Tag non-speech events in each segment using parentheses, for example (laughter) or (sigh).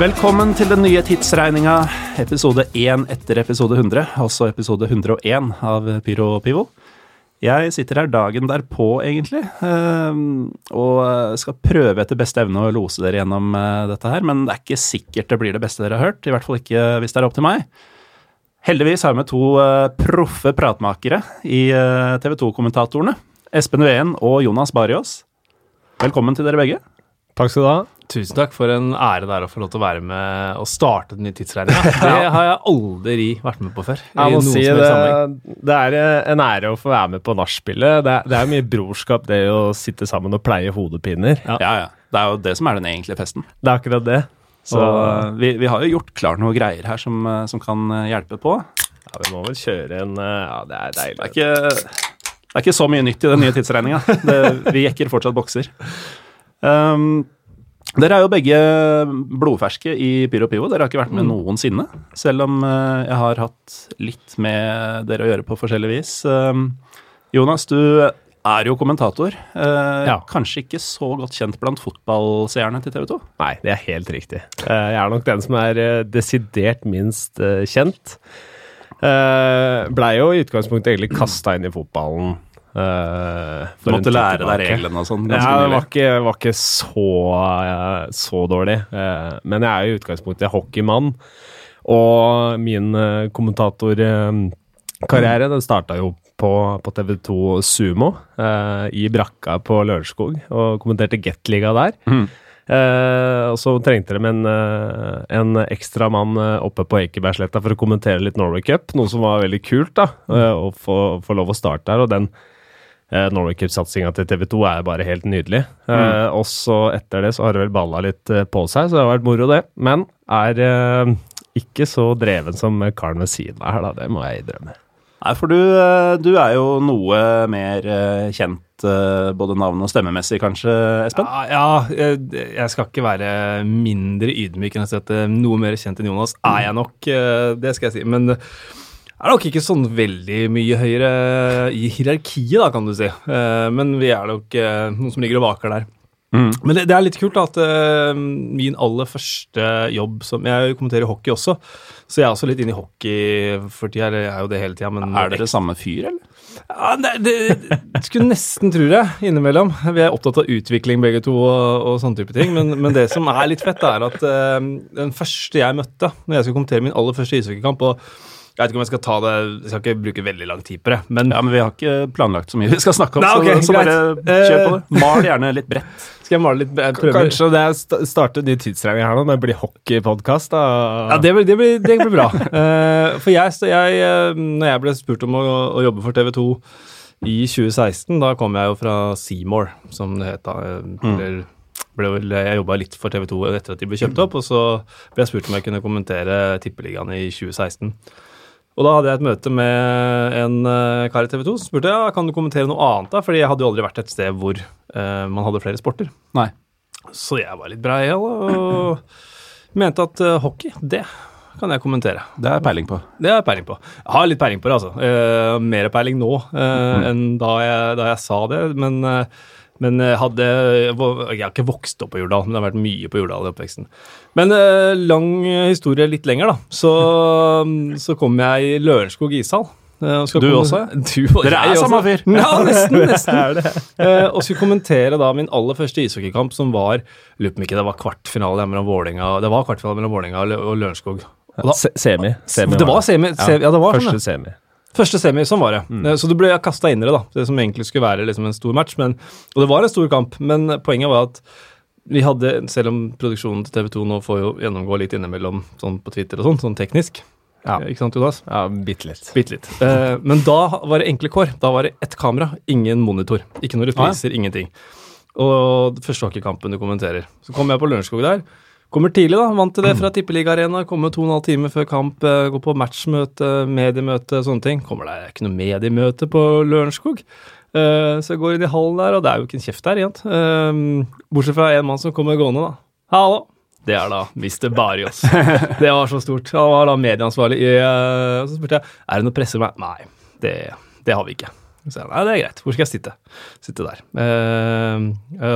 Velkommen til den nye tidsregninga, episode 1 etter episode 100, altså episode 101 av Pyro Pivo. Jeg sitter her dagen derpå, egentlig, eh, og skal prøve etter beste evne å lose dere gjennom eh, dette her, men det er ikke sikkert det blir det beste dere har hørt, i hvert fall ikke hvis det er opp til meg. Heldigvis har vi med to eh, proffe pratmakere i TV 2-kommentatorene, Espen Ween og Jonas Bariås. Velkommen til dere begge. Takk skal du ha. Tusen takk for en ære det er å få lov til å være med og starte den nye tidsregninga. (laughs) Det har jeg aldri vært med på før. Jeg må si det, det er en ære å få være med på nachspielet. Det, er- det er mye brorskap, det å sitte sammen og pleie hodepiner. Ja, ja. Det er jo det som er den egentlige festen. Det er akkurat det. Så og, vi, vi har jo gjort klar noe greier her som, eh, som kan eh, hjelpe på. Ja, vi må vel kjøre en eh, Ja, det er Det er ikke, det er ikke så mye nytt i den nye tidsregninga. Vi jekker fortsatt bokser. Um, dere er jo begge blodferske i Pyro Pivo. Dere har ikke vært med noensinne. Selv om eh, jeg har hatt litt med dere å gjøre på forskjellig vis. Um, Jonas, du er jo kommentator. Eh, Ja. Kanskje ikke så godt kjent blant fotballseerne til TV 2? Nei, det er helt riktig. Eh, Jeg er nok den som er desidert minst kjent. Blei jo i utgangspunktet egentlig kasta inn i fotballen. Eh, Du måtte lære deg reglene og sånn. Ja, det var ikke, var ikke så, eh, så dårlig. Eh, men jeg er jo i utgangspunktet hockeymann. Og min uh, kommentatorkarriere den starta jo på, på TV2 Sumo i brakka på Lørenskog, og kommenterte Gateliga der. Mm. Uh, og så trengte de en, uh, en ekstra mann uh, oppe på Ekebergsletta for å kommentere litt Norway Cup, noe som var veldig kult, da, å få, få lov å starte der. Og den eh, Norway Cup-satsinga til TV 2 er bare helt nydelig. Eh, og så etter det så har det vel balla litt eh, på seg, så det har vært moro, det. Men er eh, ikke så dreven som karen ved siden av her, da. Det må jeg innrømme. Nei, for du, eh, du er jo noe mer kjent både navn og stemmemessig, kanskje, Espen? Ja, ja jeg, skal ikke være mindre ydmyk enn å si at noe mer kjent enn Jonas er jeg nok. Det skal jeg si. Men er nok ikke sånn veldig mye høyere i hierarkiet, da, kan du si. Eh, Men vi er nok eh, noen som ligger og vaker der. Mm. Men det, det er litt kult da, at uh, min aller første jobb som Jeg kommenterer hockey også, så jeg er også litt inne i hockey for tida. Jeg er jo det hele tida, men Er dere samme fyr, eller? ja, det, det, det skulle nesten tro det, innimellom. Vi er opptatt av utvikling begge to og, og sånne type ting. Men, men det som er litt fett, er at uh, den første jeg møtte når jeg skulle kommentere min aller første ishockeykamp og Jeg vet ikke om jeg skal ta det Jeg skal ikke bruke veldig lang tid på det, men Ja, men vi har ikke planlagt så mye vi skal snakke om, Nei, ok, så, så bare kjør på det. Mal gjerne litt bredt. (laughs) skal jeg male litt prøver. Kanskje det er sta- starte ny tidsregning her nå, men det blir hockeypodkast. Ja, det blir, det blir, det blir bra. (laughs) Eh, for jeg, så jeg, eh, når jeg ble spurt om å, å jobbe for TV 2 i 2016, da kom jeg jo fra Seymour, som det het da. eh, Eller, vel, jeg jobba litt for TV 2 etter at de ble kjøpt opp, og så ble jeg spurt om jeg kunne kommentere Tippeligaen i 2016. Og da hadde jeg et møte med en uh, kar i TV 2 som spurte ja, kan du kommentere noe annet. da, Fordi jeg hadde jo aldri vært et sted hvor uh, man hadde flere sporter. Nei. Så jeg var litt breial og (clears throat) mente at uh, hockey, det kan jeg kommentere. Det er peiling på. Det har jeg peiling på. Jeg har litt peiling på det, altså. Uh, mer peiling nå eh, enn da jeg, da jeg sa det. Men, eh, men jeg hadde Jeg har ikke vokst opp på Jordal, men det har vært mye på Jordal i oppveksten. Men eh, lang historie litt lenger, da. Så, (laughs) så kom jeg i Lørenskog ishall. eh, og Du komme- også? (laughs) Du, og Dere er samme fyr. (laughs) Ja, nesten. nesten. Eh, og skulle kommentere da min aller første ishockeykamp, som var Lurer på om ikke det var kvartfinale mellom Vålinga Det var kvartfinale mellom Vålinga og og Lørenskog. Og da- Semi. semi det var semi, semi ja, det var sånn, Første semi. Første semi, sånn var det. Mm. Så du ble kasta inn i det, da. Det som egentlig skulle være liksom en stor match. Men, og det var en stor kamp, men poenget var at vi hadde, selv om produksjonen til TV 2 nå får jo gjennomgå litt innimellom sånn på Twitter og sånn, sånn teknisk. Ja. Eh, Ikke sant, Jonas? Ja, bitte litt. Bitt litt. Eh, men da var det enkle kår. Da var det ett kamera, ingen monitor. Ikke noen repriser, ingenting. Og første hockeykampen du kommenterer. Så kom jeg på Lørenskog der. Kommer tidlig, da. Vant til det (clears throat) fra Tippeliga Arena. Kommer to og en halv time før kamp. eh, Går på matchmøte, mediemøte, sånne ting. Kommer det ikke noe mediemøte på Lørenskog. Eh, så jeg går inn i hallen der, og det er jo ikke en kjeft der igjen. Eh, bortsett fra en mann som kommer gående, da. Hallo! Det er da Mr. Barrios. (laughs) Det var så stort. Han var da medieansvarlig. eh, Så spurte jeg er det noe presse med meg. Nei, det, det har vi ikke. Så sa jeg, nei, det er greit. Hvor skal jeg sitte? Sitte der.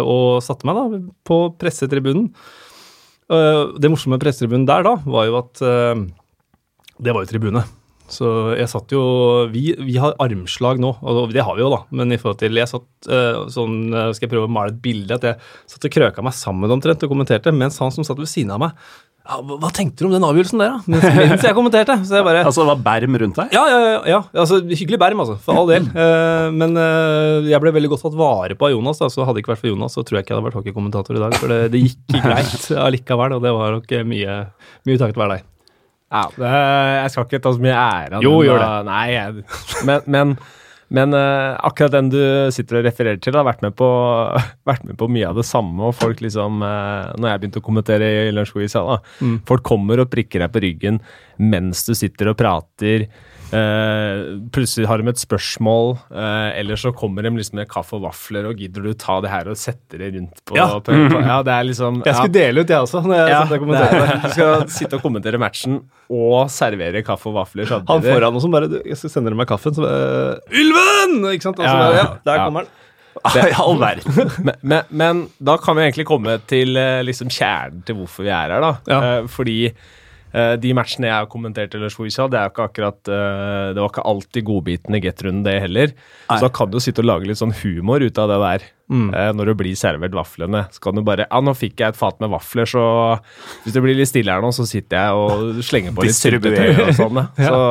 Og satte meg da på pressetribunen. Eh, det morsomme med pressetribunen der da, var jo at eh, det var jo tribune. Så jeg satt jo Vi, vi har armslag nå, og det har vi jo, da. Men i forhold til Jeg satt eh, sånn Skal jeg prøve å male et bilde? At jeg satt og krøka meg sammen omtrent og kommenterte, mens han som satt ved siden av meg ja, hva, tenkte du om den avgjørelsen der, da? Mens, mens jeg kommenterte. Så jeg bare Altså, det var berm rundt deg? ja, ja, ja, ja. Altså, hyggelig berm, altså. For all del. Uh, men uh, jeg ble veldig godt tatt vare på av Jonas. Da, så hadde det ikke vært for Jonas, så tror jeg ikke jeg hadde vært hockeykommentator i dag. For det, det gikk greit (laughs) allikevel, og det var nok eh, mye, mye takket være deg. Ja, det, jeg skal ikke ta så mye ære av Jo, gjør det. Nei, jeg, men, men, men uh, akkurat den du sitter og refererer til, har vært med på, (laughs) vært med på mye av det samme. Og folk liksom uh, Når jeg begynte å kommentere i Lunsjquiz, Mm. Folk kommer og prikker deg på ryggen mens du sitter og prater. Uh, plutselig har de et spørsmål, uh, eller så kommer de liksom med kaffe og vafler, og gidder du ta det her og sette det rundt på Ja. på, på, ja det er liksom Jeg skulle dele ut, jeg også. Når jeg ja, satt og det kommenterte. du skal sitte og kommentere matchen og servere kaffe og vafler Han samtidig. foran oss som bare du, jeg skal sende deg meg kaffen. Så bare, Ylven! Ikke sant? Og så Ja, bare, ja, der kommer han. (laughs) I all verden. (laughs) men, men, men da kan vi egentlig komme til eh, liksom kjernen til hvorfor vi er her, da. Eh, fordi eh, de matchene jeg har kommentert eller Lørsvisa, det er jo ikke akkurat eh, Det var ikke alltid godbitene i get-runden, det heller. Nei. Så da kan du sitte og lage litt sånn humor ut av det der. Mm. Eh, når du blir servert vaflene, så kan du bare Ja, nå fikk jeg et fat med vafler, så hvis det blir litt stille her nå, så sitter jeg og slenger på litt syltetøy og sånn. (laughs) ja. Så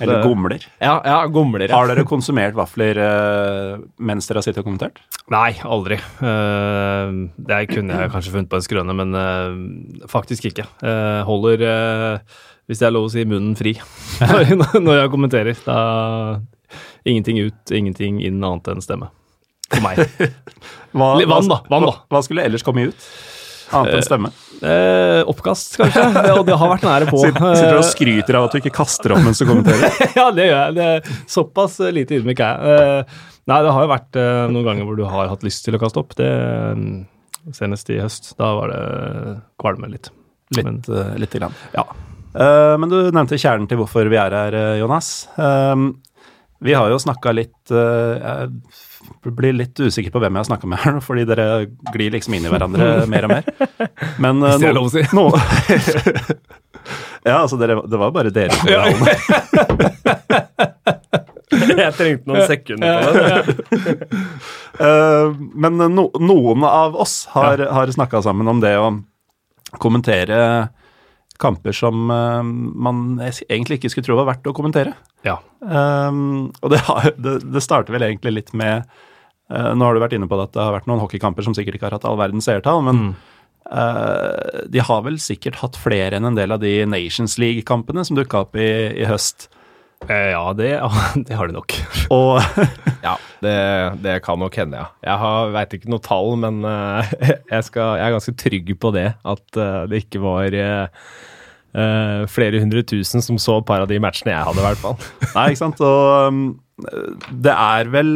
Eller det- gomler. Ja, ja gomler. Ja. Har dere konsumert vafler eh, mens dere har sittet og kommentert? Nei, aldri. Uh, det kunne jeg kanskje funnet på en skrøne, men uh, faktisk ikke. Uh, holder, hvis det er lov å si, munnen fri når (laughs) når jeg kommenterer. Da ingenting ut, ingenting inn annet enn stemme. For meg. (laughs) Hva, vann da, vann da. Hva, skulle ellers komme ut? Annet enn stemme? Eh, oppkast, kanskje. Det, og det har vært nære på. (laughs) Sitter, sitter du og skryter av at du ikke kaster opp mens du kommenterer? (laughs) ja, det gjør jeg. Det såpass eh, lite ydmyk er jeg. Eh, nei, det har jo vært eh, noen ganger hvor du har hatt lyst til å kaste opp. Det Senest i høst. Da var det kvalme litt. Men, Litt, uh, lite grann. ja. Eh, men du nevnte kjernen til hvorfor vi er her, eh, Jonas. Eh, vi har jo snakka litt eh, Jeg blir litt usikker på hvem jeg har snakka med her, fordi dere glir liksom inn i hverandre mer og mer. Men eh, Hvis det er lov å si. No, (laughs) ja, altså dere, det var bare dere som. (laughs) Jeg trengte noen sekunder på det. (laughs) Eh, men no, noen av oss har, har snakka sammen om det å kommentere kamper som uh, man egentlig ikke skulle tro var verdt å kommentere. ja. Um, og det, har, det, det starter vel egentlig litt med uh, Nå har du vært inne på det at det har vært noen hockeykamper som sikkert ikke har hatt all verdens seertall, men Mm. uh, de har vel sikkert hatt flere enn en del av de Nations League-kampene som dukka opp i, i høst. Eh, ja, det, (laughs) det har de nok. (laughs) Og (laughs) Ja, det, det kan nok hende, ja. Jeg veit ikke noe tall, men eh, jeg, skal, jeg er ganske trygg på det. At eh, det ikke var flere hundre tusen som så et par av de matchene jeg hadde, i hvert fall. Nei, ikke sant. Og det er vel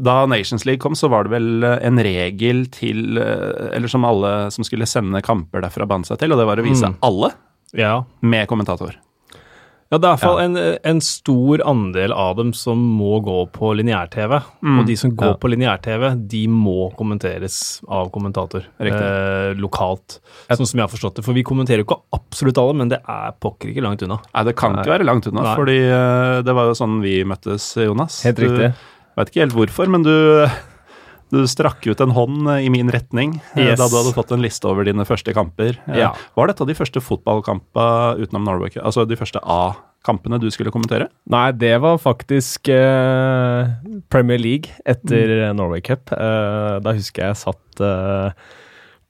Da Nations League kom, så var det vel en regel til Eller som alle som skulle sende kamper derfra, bandt seg til, og det var å vise Mm. alle Ja. med kommentator. Ja, det er i hvert fall en, en stor andel av dem som må gå på lineær-TV. Og de som går Ja. på lineær-TV, de må kommenteres av kommentator eh, lokalt. Sånn som jeg har forstått det. For vi kommenterer jo ikke absolutt alle, men det er pokker ikke langt unna. Nei, det kan ikke være langt unna, Nei. fordi eh, det var jo sånn vi møttes, Jonas. Helt riktig. Du vet ikke helt hvorfor, men du, du strakk ut en hånd eh, i min retning eh, Yes. da du hadde fått en liste over dine første kamper. Eh, Ja. Var dette de første fotballkampene utenom Norway? Altså de første A, kampene du skulle kommentere? Nei, det var faktisk eh, Premier League etter Mm. Norway Cup. Eh, da husker jeg jeg satt eh,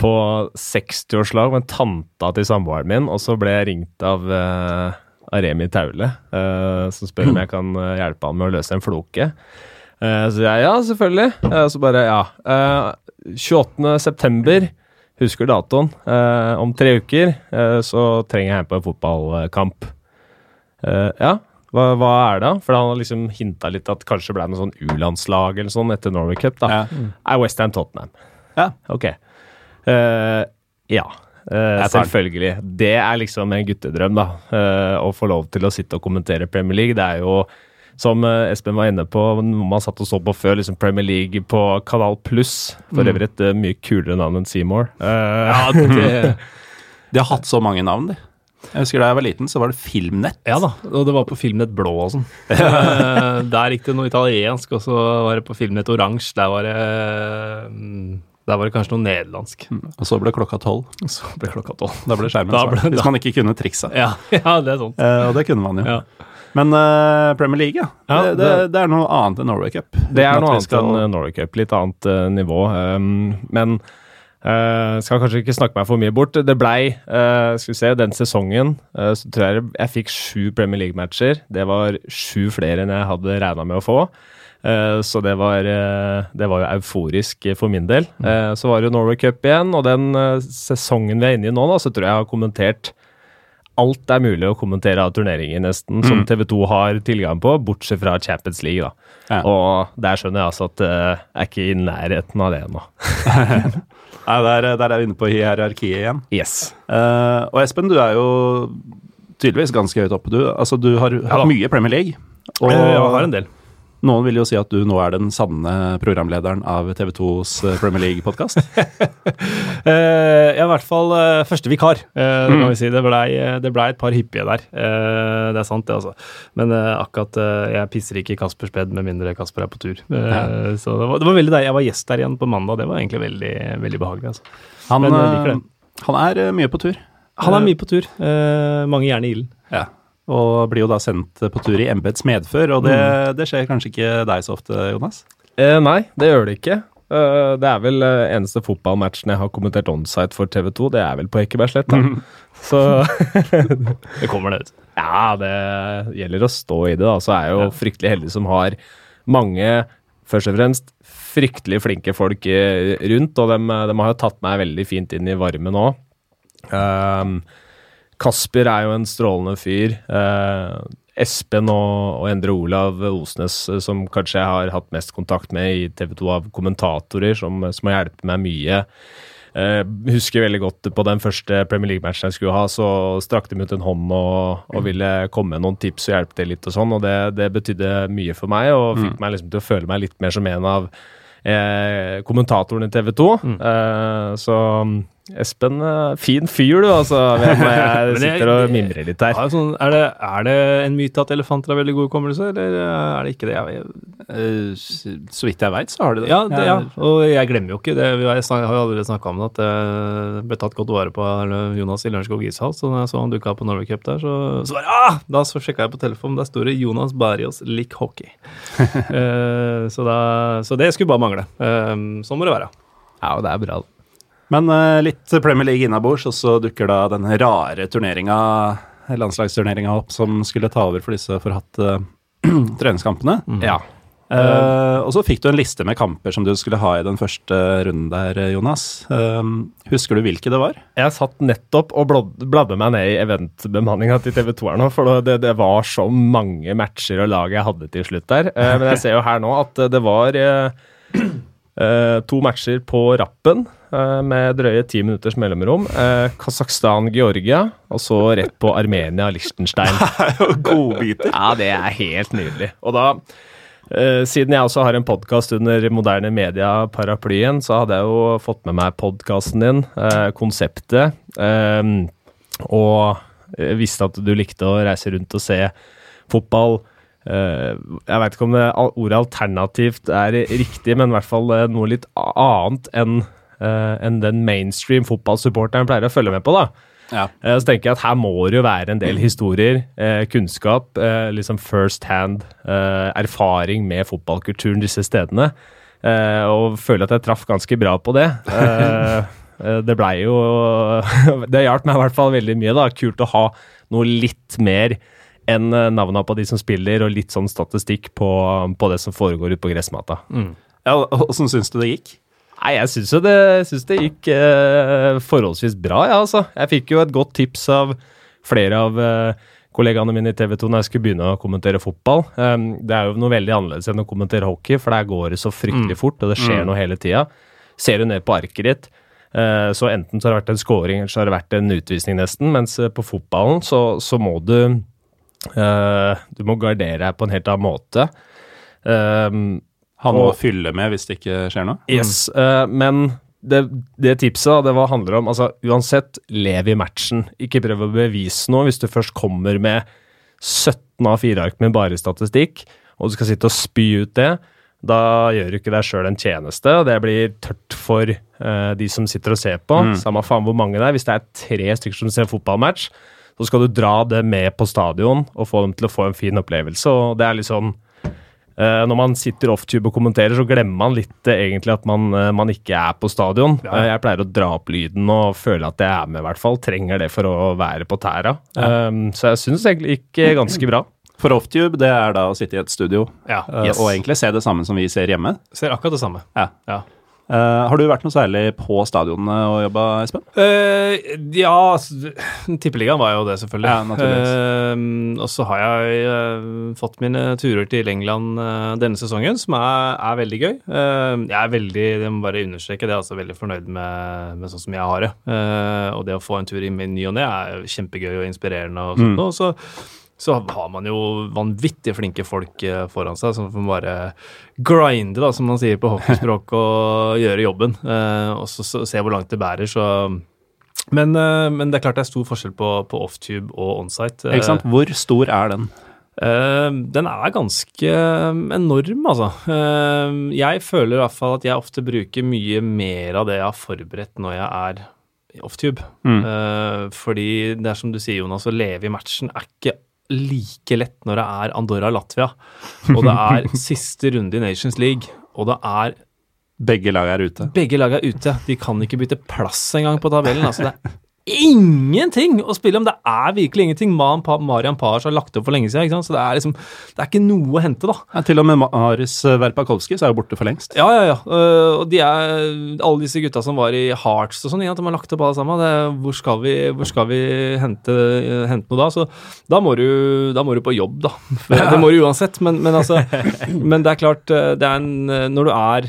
på 60-årslag med tanta til samboeren min, og så ble jeg ringt av, eh, Remi Taule, som spør om jeg kan hjelpe han med å løse en floke. Eh, så jeg ja, selvfølgelig. Eh, så bare ja. Uh, 28. september, husker datoen. Eh, om tre uker eh, så trenger jeg en på en fotballkamp. Eh, ja, hva, hva er det da? For han har liksom hinta litt at kanskje ble det noe sånn U-landslag eller sånn etter Norway Cup. da. Ja. Er Westham Tottenham. Ja. Ok. Uh, ja. Eh, den. selvfølgelig. Det er liksom en guttedrøm, da. Uh, å få lov til å sitte og kommentere Premier League. Det er jo, som eh, Espen var inne på, noe man satt og så på før, liksom Premier League på Kanal Pluss. For øvrig et eh, mye kulere navn enn Seymour. Uh, ja, det, (laughs) De har hatt så mange navn, de. Jeg husker Da jeg var liten, så var det Filmnett. Ja da, og det var på Filmnett blå og sånn. (laughs) Eh, Der gikk det noe italiensk, og så var det på Filmnett oransje. Der var det mm, Der var det kanskje noe nederlandsk. Og så ble klokka tolv. Så ble klokka tolv. Da ble skjermen svart. Hvis man ikke kunne triksa. Ja, (laughs) ja, det er sånt. Eh, og det kunne man jo. Ja. Men uh, Premier League, ja. Ja, det, det, det er noe annet enn Norway Cup. Det er noe annet skal- enn Norway Cup. Litt annet uh, nivå. Um, men uh, skal kanskje ikke snakke meg for mye bort. Det blei, skal vi se, den sesongen så tror jeg jeg fikk sju Premier League-matcher. Det var sju flere enn jeg hadde regna med å få. Så det var, det var jo euforisk for min del. Eh, så var det Norway Cup igjen, og den sesongen vi er inne i nå, da, så tror jeg jeg har kommentert alt er mulig å kommentere av turneringer, nesten, som TV2 har tilgang på, bortsett fra Champions League, da. Ja. Og der skjønner jeg altså at eh, jeg er ikke i nærheten av det ennå. (laughs) Nei, der, der er vi inne på hierarkiet igjen. Yes. Uh, og Espen, du er jo tydeligvis ganske høyt oppe. Du, altså, du har hatt ja, mye Premier League. Og Eh, Jeg har en del. Noen vil jo si at du nå er den sanne programlederen av TV2s eh, Premier League-podkast. jeg (laughs) ja, i hvert fall eh, første vikar, eh, det kan vi si. Det blei ble et par hyppige der. Eh, det er sant, det, altså. Men eh, akkurat eh, jeg pisser ikke i Kaspers bed med mindre Kasper er på tur. Eh, Så det var, det var veldig deilig. Jeg var gjest der igjen på mandag. Det var egentlig veldig, veldig behagelig. altså. Han, Men jeg liker det. han er eh, mye på tur. Han er mye på tur. Eh, mange jern i ilden. Ja. Og blir jo da sendt på tur i embets medfør, og det, det skjer kanskje ikke deg så ofte, Jonas? Eh, nei, det gjør det ikke. Eh, det er vel uh, eneste fotballmatchen jeg har kommentert onsite for TV2, det er vel på Ekebergslett. da. (laughs) Så (laughs) Det kommer det ut. Ja, det gjelder å stå i det. da. Så er jeg jo fryktelig heldig som har mange, først og fremst, fryktelig flinke folk eh, rundt. Og de, har jo tatt meg veldig fint inn i varmen òg. Um, Kasper er jo en strålende fyr. Eh, Espen og, og Endre Olav Osnes, eh, som kanskje jeg har hatt mest kontakt med i TV 2 av kommentatorer, som, som har hjulpet meg mye. Eh, husker veldig godt på den første Premier League-matchen jeg skulle ha, så strakte de ut en hånd og, og ville komme med noen tips og hjelpe til litt og sånn, og det, det betydde mye for meg, og fikk meg liksom til å føle meg litt mer som en av eh, kommentatorene i TV 2. Eh, så Espen, eh, fin fyr du, altså. Jeg, (laughs) Men jeg sitter og mimrer litt her. Sånn, er, det, er det en myte at elefanter har veldig god hukommelse, eller er det ikke det? Jeg, Eh, så vidt jeg veit, så har de det. ja, det, ja, og jeg glemmer jo ikke det. Vi har- Jeg har jo allerede snakka om det, at det ble tatt godt vare på av Jonas i Lørenskog ishall. Så når jeg så han dukka opp på Norway Cup der, så, så bare, ah! Da så sjekka jeg på telefonen, der står det 'Jonas Barrios lik hockey'. uh, (laughs) så, da, så det skulle bare mangle. Eh, sånn må det være. Ja, og det er bra. Men eh, litt Premier League innabords, og så dukker da den rare turneringa, landslagsturneringa opp, som skulle ta over for disse forhatte (clears throat) treningskampene. Ja. Uh, og så fikk du en liste med kamper som du skulle ha i den første runden der, Jonas. Uh, husker du hvilke det var? Jeg satt nettopp og bladde meg ned i eventbemanninga til TV 2 her nå, for det, det var så mange matcher og lag jeg hadde til slutt der. Uh, men jeg ser jo her nå at det var eh, eh, to matcher på rappen uh, med drøye ti minutters mellomrom. Uh, Kasakhstan-Georgia, og så rett på Armenia-Liechtenstein. (laughs) Godbiter. Ja, det er helt nydelig. Og da, eh, siden jeg også har en podkast under moderne media-paraplyen, så hadde jeg jo fått med meg podkasten din, eh, konseptet, eh, og eh, visste at du likte å reise rundt og se fotball. Eh, jeg veit ikke om det, ordet alternativt er riktig, men i hvert fall eh, noe litt annet enn eh, enn den mainstream fotballsupporteren pleier å følge med på. da. Ja. Så tenker jeg at her må det jo være en del historier, eh, kunnskap, eh, liksom first hand eh, erfaring med fotballkulturen disse stedene. Og føler at jeg traff ganske bra på det. (laughs) Det blei jo (laughs) Det hjalp meg i hvert fall veldig mye. da, Kult å ha noe litt mer enn eh, navna på de som spiller, og litt sånn statistikk på, på det som foregår ute på gressmata. Ja, Åssen syns du det gikk? Nei, jeg syns det, syns det gikk eh, forholdsvis bra, ja, altså. Jeg fikk jo et godt tips av flere av eh, kollegaene mine i TV 2 når jeg skulle begynne å kommentere fotball. Um, det er jo noe veldig annerledes enn å kommentere hockey, for der går det så fryktelig fort, og det skjer noe hele tida. Ser du ned på arket ditt, eh, så enten så har det vært en scoring, eller så har det vært en utvisning, nesten. Mens eh, på fotballen så, så må du Du må gardere deg på en helt annen måte. Um, Ha noe Og- å fylle med hvis det ikke skjer noe? Yes, eh, men det, det tipset det var, handler om altså Uansett, lev i matchen. Ikke prøv å bevise noe hvis du først kommer med 17 av 4 ark med bare statistikk, og du skal sitte og spy ut det. Da gjør du ikke deg sjøl en tjeneste, og det blir tørt for uh, de som sitter og ser på. Samme faen hvor mange det er. Hvis det er tre stykker som ser fotballmatch, så skal du dra det med på stadion og få dem til å få en fin opplevelse. og det er litt sånn Eh, når man sitter offtube og kommenterer, så glemmer man litt uh, egentlig at man, uh, man ikke er på stadion. Eh, jeg pleier å dra opp lyden og føle at jeg er med, i hvert fall. Trenger det for å være på tæra. Um, så jeg syns egentlig gikk ganske bra. For offtube, det er da å sitte i et studio Ja. Yes. og egentlig se det samme som vi ser hjemme. Ser akkurat det samme. Ja. Eh, har du vært noe særlig på stadionene og jobba, Espen? Uh, ja, altså, tippeligaen var jo det, selvfølgelig. Ja. Eh, og så har jeg fått mine turer til England denne sesongen, som er, er veldig gøy. Jeg er veldig, jeg må bare understreke det, altså veldig fornøyd med, med sånn som jeg har det. Og det å få en tur i ny og ne er kjempegøy og inspirerende. og sånt. Og så så har man jo vanvittig flinke folk eh, foran seg som får bare grinde, da, som man sier på hockeyspråk, (laughs) og gjøre jobben. eh, og så, se hvor langt det bærer, så men, eh, men det er klart det er stor forskjell på, på offtube og onsite. Ikke sant? Hvor stor er den? Den er ganske enorm, altså. Jeg føler i hvert fall at jeg ofte bruker mye mer av det jeg har forberedt når jeg er offtube. Mm. fordi det er som du sier, Jonas, å leve i matchen er ikke like lett når det er Andorra-Latvia, og det er (laughs) siste runde i Nations League, og det er Begge lag er ute. begge lag er ute. De kan ikke bytte plass engang på tabellen. Altså, det er ingenting å spille om. Det er virkelig ingenting. Marian Pars har lagt opp for lenge siden, ikke sant? så det er liksom Det er ikke noe å hente, da. Ja, til og med Maris Verpakovskij er jo borte for lengst. Ja, ja, ja. Øh, og de er Alle disse gutta som var i Hearts og sånn, ja, de har lagt opp alle sammen. Det, hvor skal vi, hvor skal vi hente, hente noe da? Så da må du, da må du på jobb, da. (laughs) Det må du uansett, men, men altså Men det er klart, øh, det er en Når du er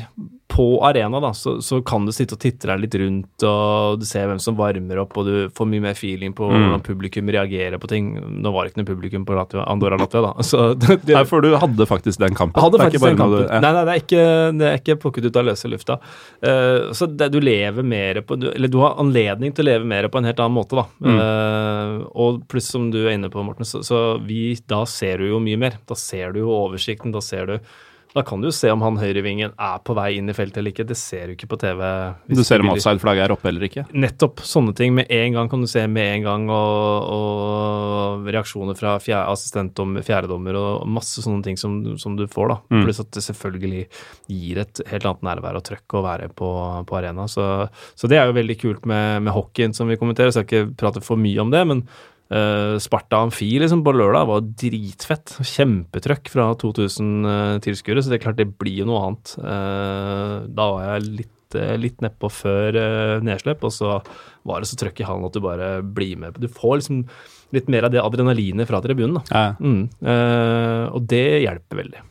på arena, da, så, så kan du sitte og titte deg litt rundt, og du ser hvem som varmer opp, og du får mye mer feeling på hvordan publikum reagerer på ting. Nå var det ikke noe publikum på Latvia, Andorra Latvia, da. Så (laughs) det, Nei, for du hadde faktisk den kampen. hadde faktisk den kampen. du- ja. Nei, nei, det er ikke, det er ikke plukket ut av løse lufta. Uh, så det, du lever mer på du, Eller du har anledning til å leve mer på en helt annen måte, da. Mm. Uh, og pluss, som du er inne på, Morten, så, så vi, da ser du jo mye mer. Da ser du jo oversikten, da ser du da kan du jo se om han høyrevingen er på vei inn i feltet eller ikke. Det ser du ikke på TV. Du ser om offside-flagget er oppe eller ikke. Nettopp. Sånne ting med en gang kan du se med en gang, og, og reaksjoner fra fjerde, assistentdommer, fjerdedommer og masse sånne ting som, som du får, da. Mm. Pluss at det selvfølgelig gir et helt annet nærvær og trøkk å være på, på arena. Så, så det er jo veldig kult med, med hockeyen som vi kommenterer. Jeg skal ikke prate for mye om det, men eh, Sparta Amfi liksom på lørdag var dritfett. Kjempetrøkk fra 2000 uh, tilskuere, så det er klart det blir jo noe annet. Uh, da var jeg litt, uh, litt nedpå før uh, nedslipp, og så var det så trøkk i hallen at du bare blir med. Du får liksom litt mer av det adrenalinet fra tribunen. Ja. Mm. Eh, og det hjelper veldig.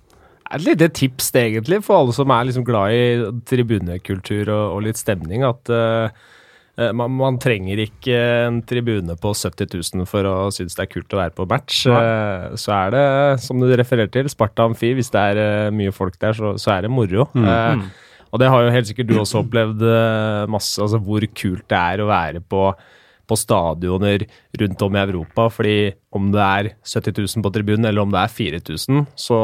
Et lite tips egentlig for alle som er liksom glad i tribunekultur og, og litt stemning, at eh, eh, man, man trenger ikke en tribune på 70 000 for å synes det er kult å være på match. Eh, så er det, som du refererer til, Sparta Amfi. Hvis det er eh, mye folk der, så, så er det moro. Eh, og det har jo helt sikkert du også opplevd eh, masse, altså hvor kult det er å være på på stadioner rundt om i Europa. fordi om det er 70 000 på tribunen, eller om det er 4000, så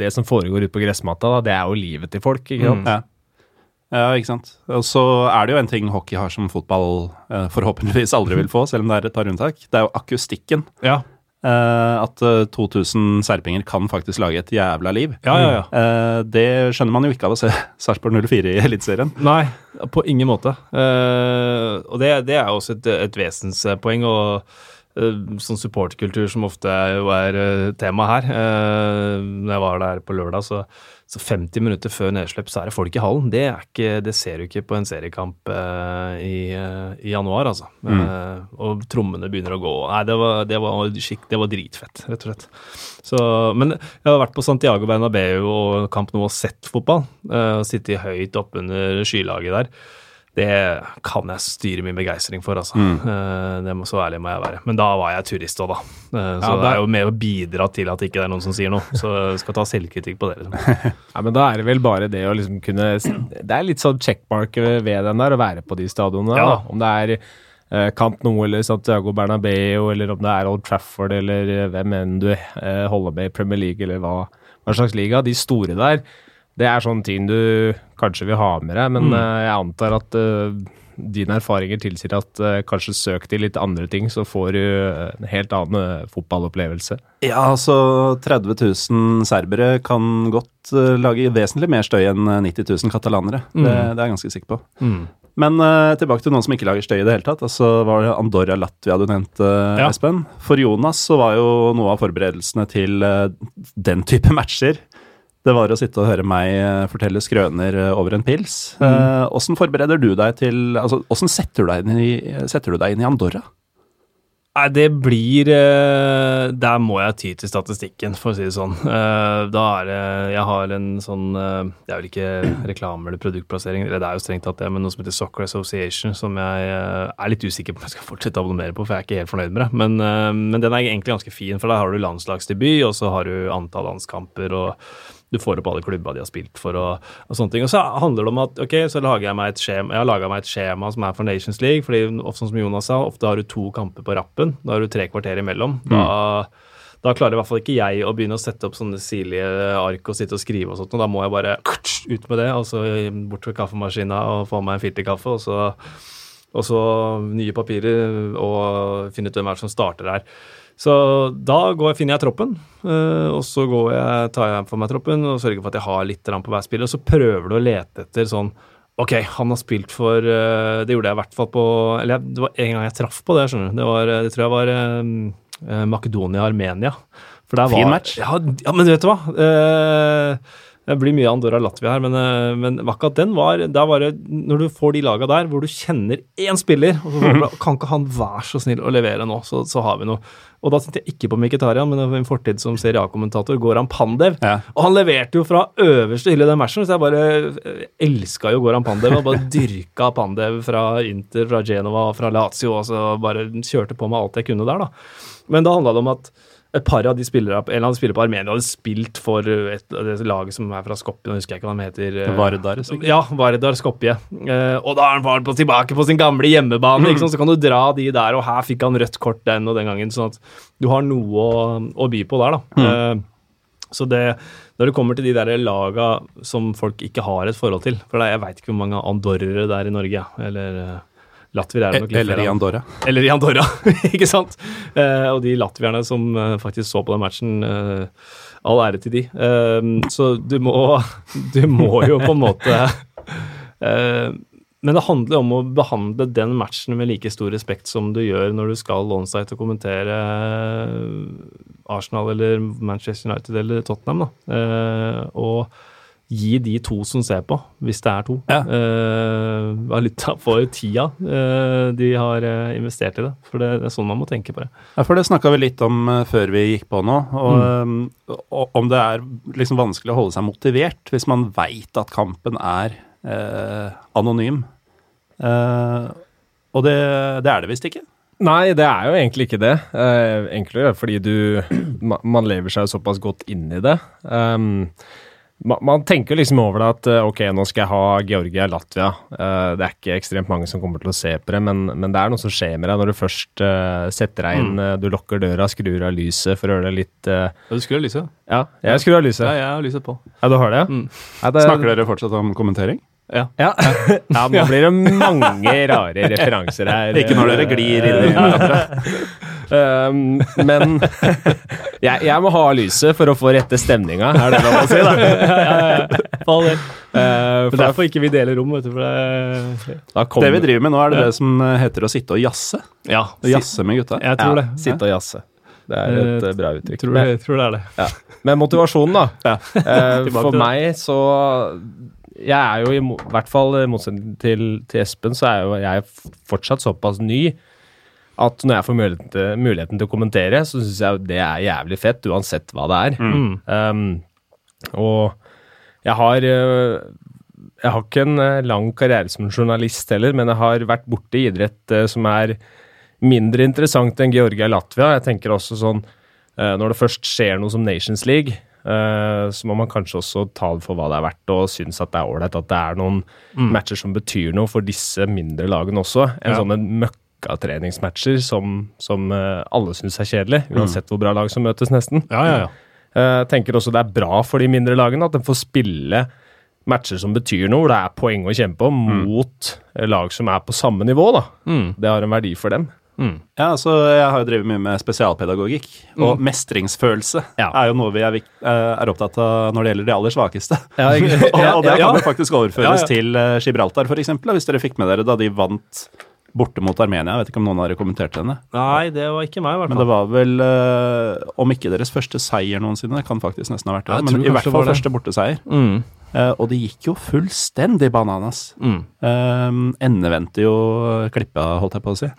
det som foregår ute på gressmatta, da, det er jo livet til folk. ikke sant? Ja. Ja, ikke sant. Og så er det jo en ting hockey har som fotball eh, forhåpentligvis aldri vil få, selv om det er et par unntak. Det er jo akustikken. Ja, Uh, at eh, 2000 serpinger kan faktisk lage et jævla liv. ja, ja. ja. Uh, det skjønner man jo ikke av å se (laughs) Sarpsborg 04 i Eliteserien. Nei, på ingen måte. Uh, og det, det er også et, et vesenspoeng. og eh, sånn supportkultur som ofte er, er eh, tema her. Når jeg var der på lørdag, så, så 50 minutter før nedslipp så er det folk i hallen. Det, er ikke, det ser du ikke på en seriekamp eh, i, eh, i januar, altså. Eh, og trommene begynner å gå. Nei, det var, det var, skikk, det var dritfett, rett og slett. Så, men jeg har vært på Santiago Bernabeu og Camp Nou og sett fotball. Uh, og Sittet høyt oppunder skylaget der. Det kan jeg styre min begeistring for, altså. Mm. det må, så ærlig må jeg være. Men da var jeg turist òg, da. Eh, så Ja, det det- er jo med å bidra til at ikke det er noen som sier noe. Så jeg skal ta selvkritikk på det. Liksom. (laughs) Ja, men da er det vel bare det å liksom kunne Det er litt sånn checkmark ved den der, å være på de stadionene. Ja. Om det er eh, Camp Nou eller Santiago Bernabeu, eller om det er Old Trafford, eller eh, hvem enn du eh, holder med i Premier League, eller hva, hva slags liga. De store der, det er sånne ting du kanskje vil ha med deg, men mm. jeg antar at eh, dine erfaringer tilsier at uh, kanskje søk til litt andre ting, så får du eh, en helt annen uh, fotballopplevelse. Ja, altså 30 000 serbere kan godt uh, lage vesentlig mer støy enn eh, 90 000 katalanere. Det, det er jeg ganske sikker på. Mm. Men eh, tilbake til noen som ikke lager støy i det hele tatt. Altså var det Andorra-Latvia du nevnte, Ja. Espen. For Jonas så var jo noe av forberedelsene til eh, den type (laughs) matcher det var å sitte og høre meg eh, fortelle skrøner eh, over en pils. Eh, Åssen forbereder du deg til Altså, åssen setter, setter du deg inn i Andorra? Nei, det blir eh, Der må jeg ty til statistikken, for å si det sånn. Eh, da er det Jeg har en sånn eh, Det er vel ikke reklame eller produktplassering, eller det er jo strengt tatt det, men noe som heter Soccer Association, som jeg eh, er litt usikker på om jeg skal fortsette å abonnere på, for jeg er ikke helt fornøyd med det. Men, eh, men den er egentlig ganske fin, for da har du landslagsdebut, og så har du antall landskamper, og du får opp alle klubba de har spilt for, og, og sånne ting. Og så handler det om at ok, så lager jeg meg et skjema, jeg har laga meg et skjema som er for Nations League, fordi ofte, som Jonas sa, ofte har du to kamper på rappen. Da har du tre kvarter imellom. Da, da klarer i hvert fall ikke jeg å begynne å sette opp sånne sirlige ark og sitte og skrive og sånt, og da må jeg bare ut med det, og så bort ved kaffemaskina og få meg en filterkaffe, og så, og så nye papirer og finne ut hvem er det som starter her. Så da går, finner jeg troppen, eh, og så går jeg, tar jeg for meg troppen og sørger for at jeg har litt på hver spiller. Og så prøver du å lete etter sånn Ok, han har spilt for eh, Det gjorde jeg i hvert fall på Eller jeg, det var en gang jeg traff på det, skjønner du. Det, var, eh, det tror jeg var eh, Makedonia-Armenia. Fin match. Ja, ja, men vet du hva? Eh, det blir mye Andorra-Latvia her, men, eh, men akkurat den var var det Når du får de laga der hvor du kjenner én spiller, og så får kan ikke han være så snill å levere nå, så, så har vi noe. Og da tenkte jeg ikke på Mkhitaryan, men en fortid som Serie A-kommentator, Goran Pandev. Ja. Og han leverte jo fra øverste hylle den matchen, så jeg bare elska jo Goran Pandev. Og bare dyrka Pandev fra Inter, fra Genova, fra Lazio, og så bare kjørte på med alt jeg kunne der, da. Men da handla det om at et par av de spillere, en av de spillere på Armenia hadde spilt for et, et laget som er fra Skopje, nå husker jeg ikke hva de heter. eh, Vardar, sikkert? Ja, Vardar Skopje. Eh, og da er han på, tilbake på sin gamle hjemmebane, sant? så kan du dra de der, og her fikk han rødt kort den og den gangen, sånn at du har noe å, å by på der, da. Mm. så det, når det kommer til de der laga som folk ikke har et forhold til For jeg veit ikke hvor mange andorrere det er i Norge, eller Latvier er nok litt Eller i. Andorra. Eller i Andorra, (laughs) ikke sant? Eh, og de latvierne som eh, faktisk så på den matchen, eh, all ære til de. Eh, så du må, (laughs) du må jo på en måte (laughs) eh, Men det handler om å behandle den matchen med like stor respekt som du gjør når du skal onsite og kommentere eh, Arsenal eller Manchester United eller Tottenham. Da. Og gi de to som ser på, hvis det er to, Ja. uh, valuta for tida uh, de har eh, investert i det. For det, det er sånn man må tenke på det. Ja, for det snakka vi litt om før vi gikk på nå. Og, eh, og om det er liksom vanskelig å holde seg motivert hvis man veit at kampen er eh, anonym. Eh, og det, det er det visst ikke. Nei, det er jo egentlig ikke det. Eh, enklere fordi du (clears throat) Man lever seg såpass godt inn i det. Um, ma- man tenker liksom over det at eh, ok, nå skal jeg ha Georgia-Latvia. Uh, det er ikke ekstremt mange som kommer til å se på det, men, men det er noe som skjer med deg når du først eh, setter deg inn, Mm. du lukker døra, skrur av lyset for å gjøre det litt Ja, Du skrur av lyset. Ja, jeg skrur av lyset. Ja, jeg har lyset på. Ja, du har det? Mm. Ja, det Snakker dere fortsatt om kommentering? Ja. Ja. (laughs) ja, nå blir det mange rare referanser her. Ikke når dere glir inn i (laughs) hverandre. Um, men (laughs) jeg, jeg må ha lyset for å få rette stemninga, er det lov å si, da? (laughs) Fall det. Uh, for er derfor ikke vi deler rom, vet du. For det, vi driver med nå, er det det som heter å sitte og jazze. ja, Jazze med gutta. jeg tror ja, det. Sitte og jazze. Det er et uh, bra uttrykk. Tror, Men- jeg tror det er det. Ja. Men motivasjonen, da. Ja. Eh, (laughs) for meg så Jeg er jo i i hvert fall i motsetning til, til Espen, så er jo jeg fortsatt såpass ny at når jeg får muligheten til, muligheten til å kommentere, så syns jeg det er jævlig fett, uansett hva det er. Mm. Um, og jeg har eh, Jeg har ikke en eh, lang karriere som journalist heller, men jeg har vært borti idrett eh, som er mindre interessant enn Georgia-Latvia. Jeg tenker også sånn Når det først skjer noe som Nations League, eh, så må man kanskje også ta det for hva det er verdt, og synes at det er ålreit at det er noen matcher som betyr noe for disse mindre lagene også. En Ja. sånne møkkatreningsmatcher som, som eh, alle syns er kjedelig, uansett hvor bra lag som møtes, nesten. Ja, ja, ja. Jeg tenker også det er bra for de mindre lagene at de får spille matcher som betyr noe, hvor det er poeng å kjempe om, mot lag som er på samme nivå. da. Mm. Det har en verdi for dem. Ja, altså, Jeg har jo drevet mye med spesialpedagogikk, og mestringsfølelse Ja. er jo noe vi er, eh, er opptatt av når det gjelder de aller svakeste. Ja, (laughs) jeg- og, og det kan jo faktisk overføres til eh, Gibraltar, f.eks., hvis dere fikk med dere da de vant borte mot Armenia. Jeg vet ikke om noen av dere kommenterte henne. Nei, det var ikke meg, i hvert fall. Men det var vel, eh, om ikke deres første seier noensinne, det kan faktisk nesten ha vært det, Jeg men tror i hvert kanskje det fall var det. første borteseier. Mm. Eh, og det gikk jo fullstendig bananas. Mm. Uh, endevendte jo klippa, holdt jeg på å si. (laughs)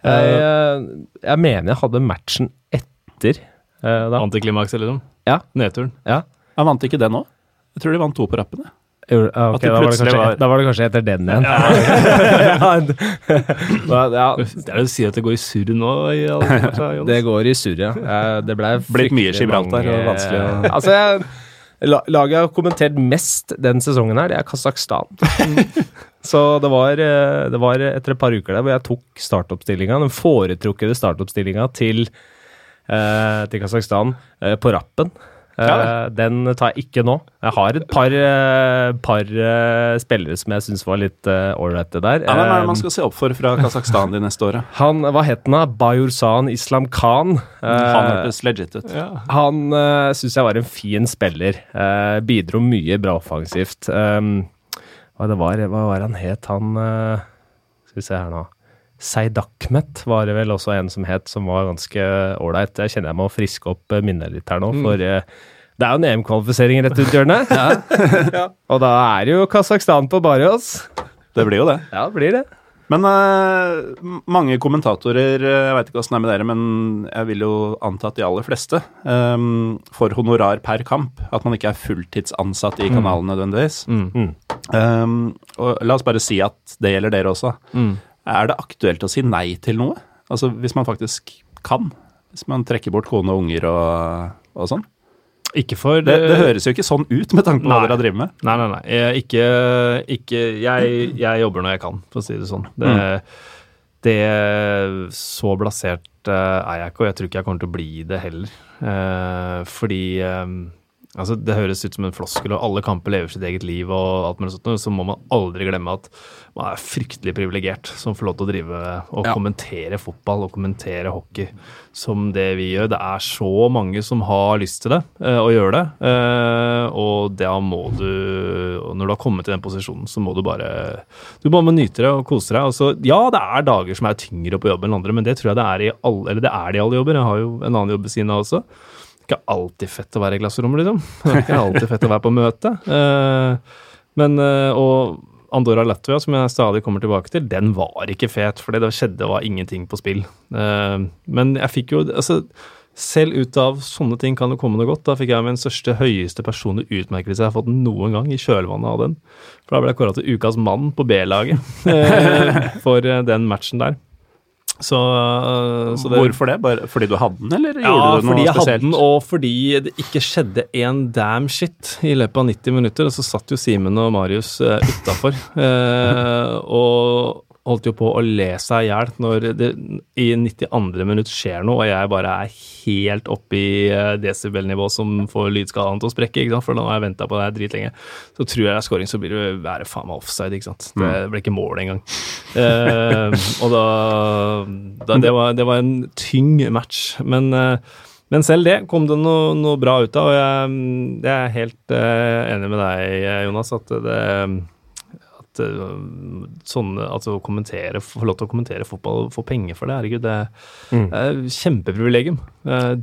Jeg, eh, jeg mener jeg hadde matchen etter eh, da. Antiklimaks, eller noe? Ja. Nedturen. Ja. Jeg vant ikke det nå. Jeg tror de vant to på rappen. jeg. Ah, ok, da, var det kanskje, var- da var det kanskje etter den igjen. ja, (laughs) (laughs) ja, Det er det å si at det går i surr nå? I det går i surr, ja. Eh, Det ble (laughs) Blitt mye Gibraltar, mange- og vanskelig å- Altså, jeg, laget jeg har kommentert mest den sesongen her, det er Kasakhstan. Så det var, eh, det var etter et par uker der hvor jeg tok startoppstillinga, den foretrukne startoppstillinga til, eh, til Kasakhstan på rappen. Eh, Ja den tar jeg ikke nå. Jeg har et par, eh, par eh, spillere som jeg syns var litt ålreite der. Ja, Hvem er det man Eh, skal se opp for fra Kasakhstan de neste åra? (laughs) han, hva het han da? Bayursan Islam Khan. Han Eh, hørtes legit ut. Ja. han uh, syns jeg var en fin spiller. Eh, bidro mye bra offensivt. Um, hva det var, hva var han het, han eh, Skal vi se her nå. Seid Ahmed var det vel også en som het, som var ganske ålreit. Jeg kjenner jeg må friske opp eh, minnet litt her nå, for eh, det er jo en EM-kvalifisering rett rundt hjørnet. (laughs) (laughs) Og da er det jo Kasakhstan på bare oss. Det blir jo det. Ja, det blir det. Men uh, mange kommentatorer, jeg veit ikke åssen det er med dere, men jeg vil jo anta at de aller fleste um, får honorar per kamp. At man ikke er fulltidsansatt i kanalen nødvendigvis. Mm. Um, og la oss bare si at det gjelder dere også. Mm. Er det aktuelt å si nei til noe? Altså hvis man faktisk kan? Hvis man trekker bort kone og unger og, og sånn? Ikke for Det, det høres jo ikke sånn ut med tanke på hva dere har drevet med. Nei, nei, nei. Jeg, ikke, ikke jeg, jeg jobber når jeg kan, for å si det sånn. Det, det Så blasert eh, er jeg ikke, og jeg tror ikke jeg kommer til å bli det heller. Eh, fordi eh, Altså, Det høres ut som en floskel, og alle kamper lever sitt eget liv, og alt mulig sånt, så må man aldri glemme at man er fryktelig privilegert som får lov til å drive og Ja. kommentere fotball og kommentere hockey som det vi gjør. Det er så mange som har lyst til det, og gjør det, eh, og da må du Når du har kommet i den posisjonen, så må du bare Du bare må nyte det og kose deg. Altså, ja, det er dager som er tyngre på jobb enn andre, men det tror jeg det er i alle, eller det er det i alle jobber. Jeg har jo en annen jobb ved siden av også ikke alltid fett å være i klasserommet, liksom. Det er ikke alltid fett å være på møte. Eh, men, eh, og Andorra Latvia, som jeg stadig kommer tilbake til, den var ikke fet, fordi det skjedde var ingenting på spill. Eh, men jeg fikk jo altså, selv ut av sånne ting kan det komme noe godt. Da fikk jeg min største, høyeste personlige utmerkelse jeg har fått noen gang, i kjølvannet av den. For da ble jeg kåra til ukas mann på B-laget (laughs) for den matchen der. Så, eh, så det, Hvorfor det? Bare fordi du hadde den, eller ja, gjorde du noe fordi jeg hadde den, og fordi det ikke skjedde en damn shit i løpet av 90 minutter. Og så satt jo Simen og Marius uh, utafor. (laughs) og, holdt jo på å le seg i hjel når det i 92. minutt skjer noe, og jeg bare er helt oppe i eh, desibelnivå som får lydskalaen til å sprekke, ikke sant? for nå har jeg venta på det her dritlenge. Så tror jeg det er scoring, så blir det være faen meg offside, ikke sant. Det ble ikke mål engang. uh, (laughs) og da, da det, var, det var en tyng match. Men uh, men selv det kom det noe, noe bra ut av, og jeg, jeg er helt uh, enig med deg, Jonas, at det at uh, sånne, altså å kommentere, få lov til å kommentere fotball, og få penger for det, herregud, det Mm. er kjempeprivilegium.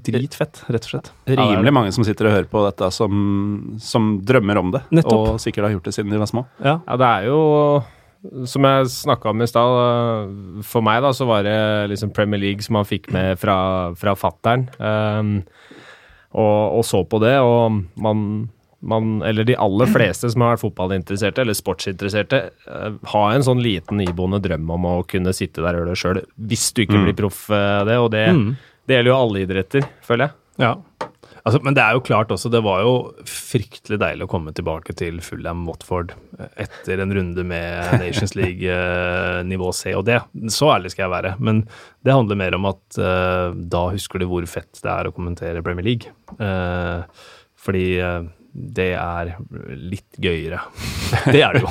Dritfett, rett og slett. Rimelig mange som sitter og hører på dette, som, som drømmer om det. Nettopp. Og sikkert har gjort det siden de var små. Ja. Ja, det er jo Som jeg snakka om i stad, eh, for meg da, så var det liksom Premier League som man fikk med fra, fra fattern. Um, og, og så på det, og man, man Eller de aller fleste som har vært fotballinteresserte, eller sportsinteresserte, eh, har en sånn liten iboende drøm om å kunne sitte der og gjøre det sjøl, hvis du ikke blir proff av det. Og det, Mm. det gjelder jo alle idretter, føler jeg. Ja. Altså, men det er jo klart også, det var jo fryktelig deilig å komme tilbake til Fulham Watford eh, etter en runde med Nations (laughs) League-nivå C og D. Så ærlig skal jeg være. Men det handler mer om at uh, da husker du hvor fett det er å kommentere Premier League. Uh, fordi eh, det er litt gøyere. (laughs) Det er det jo.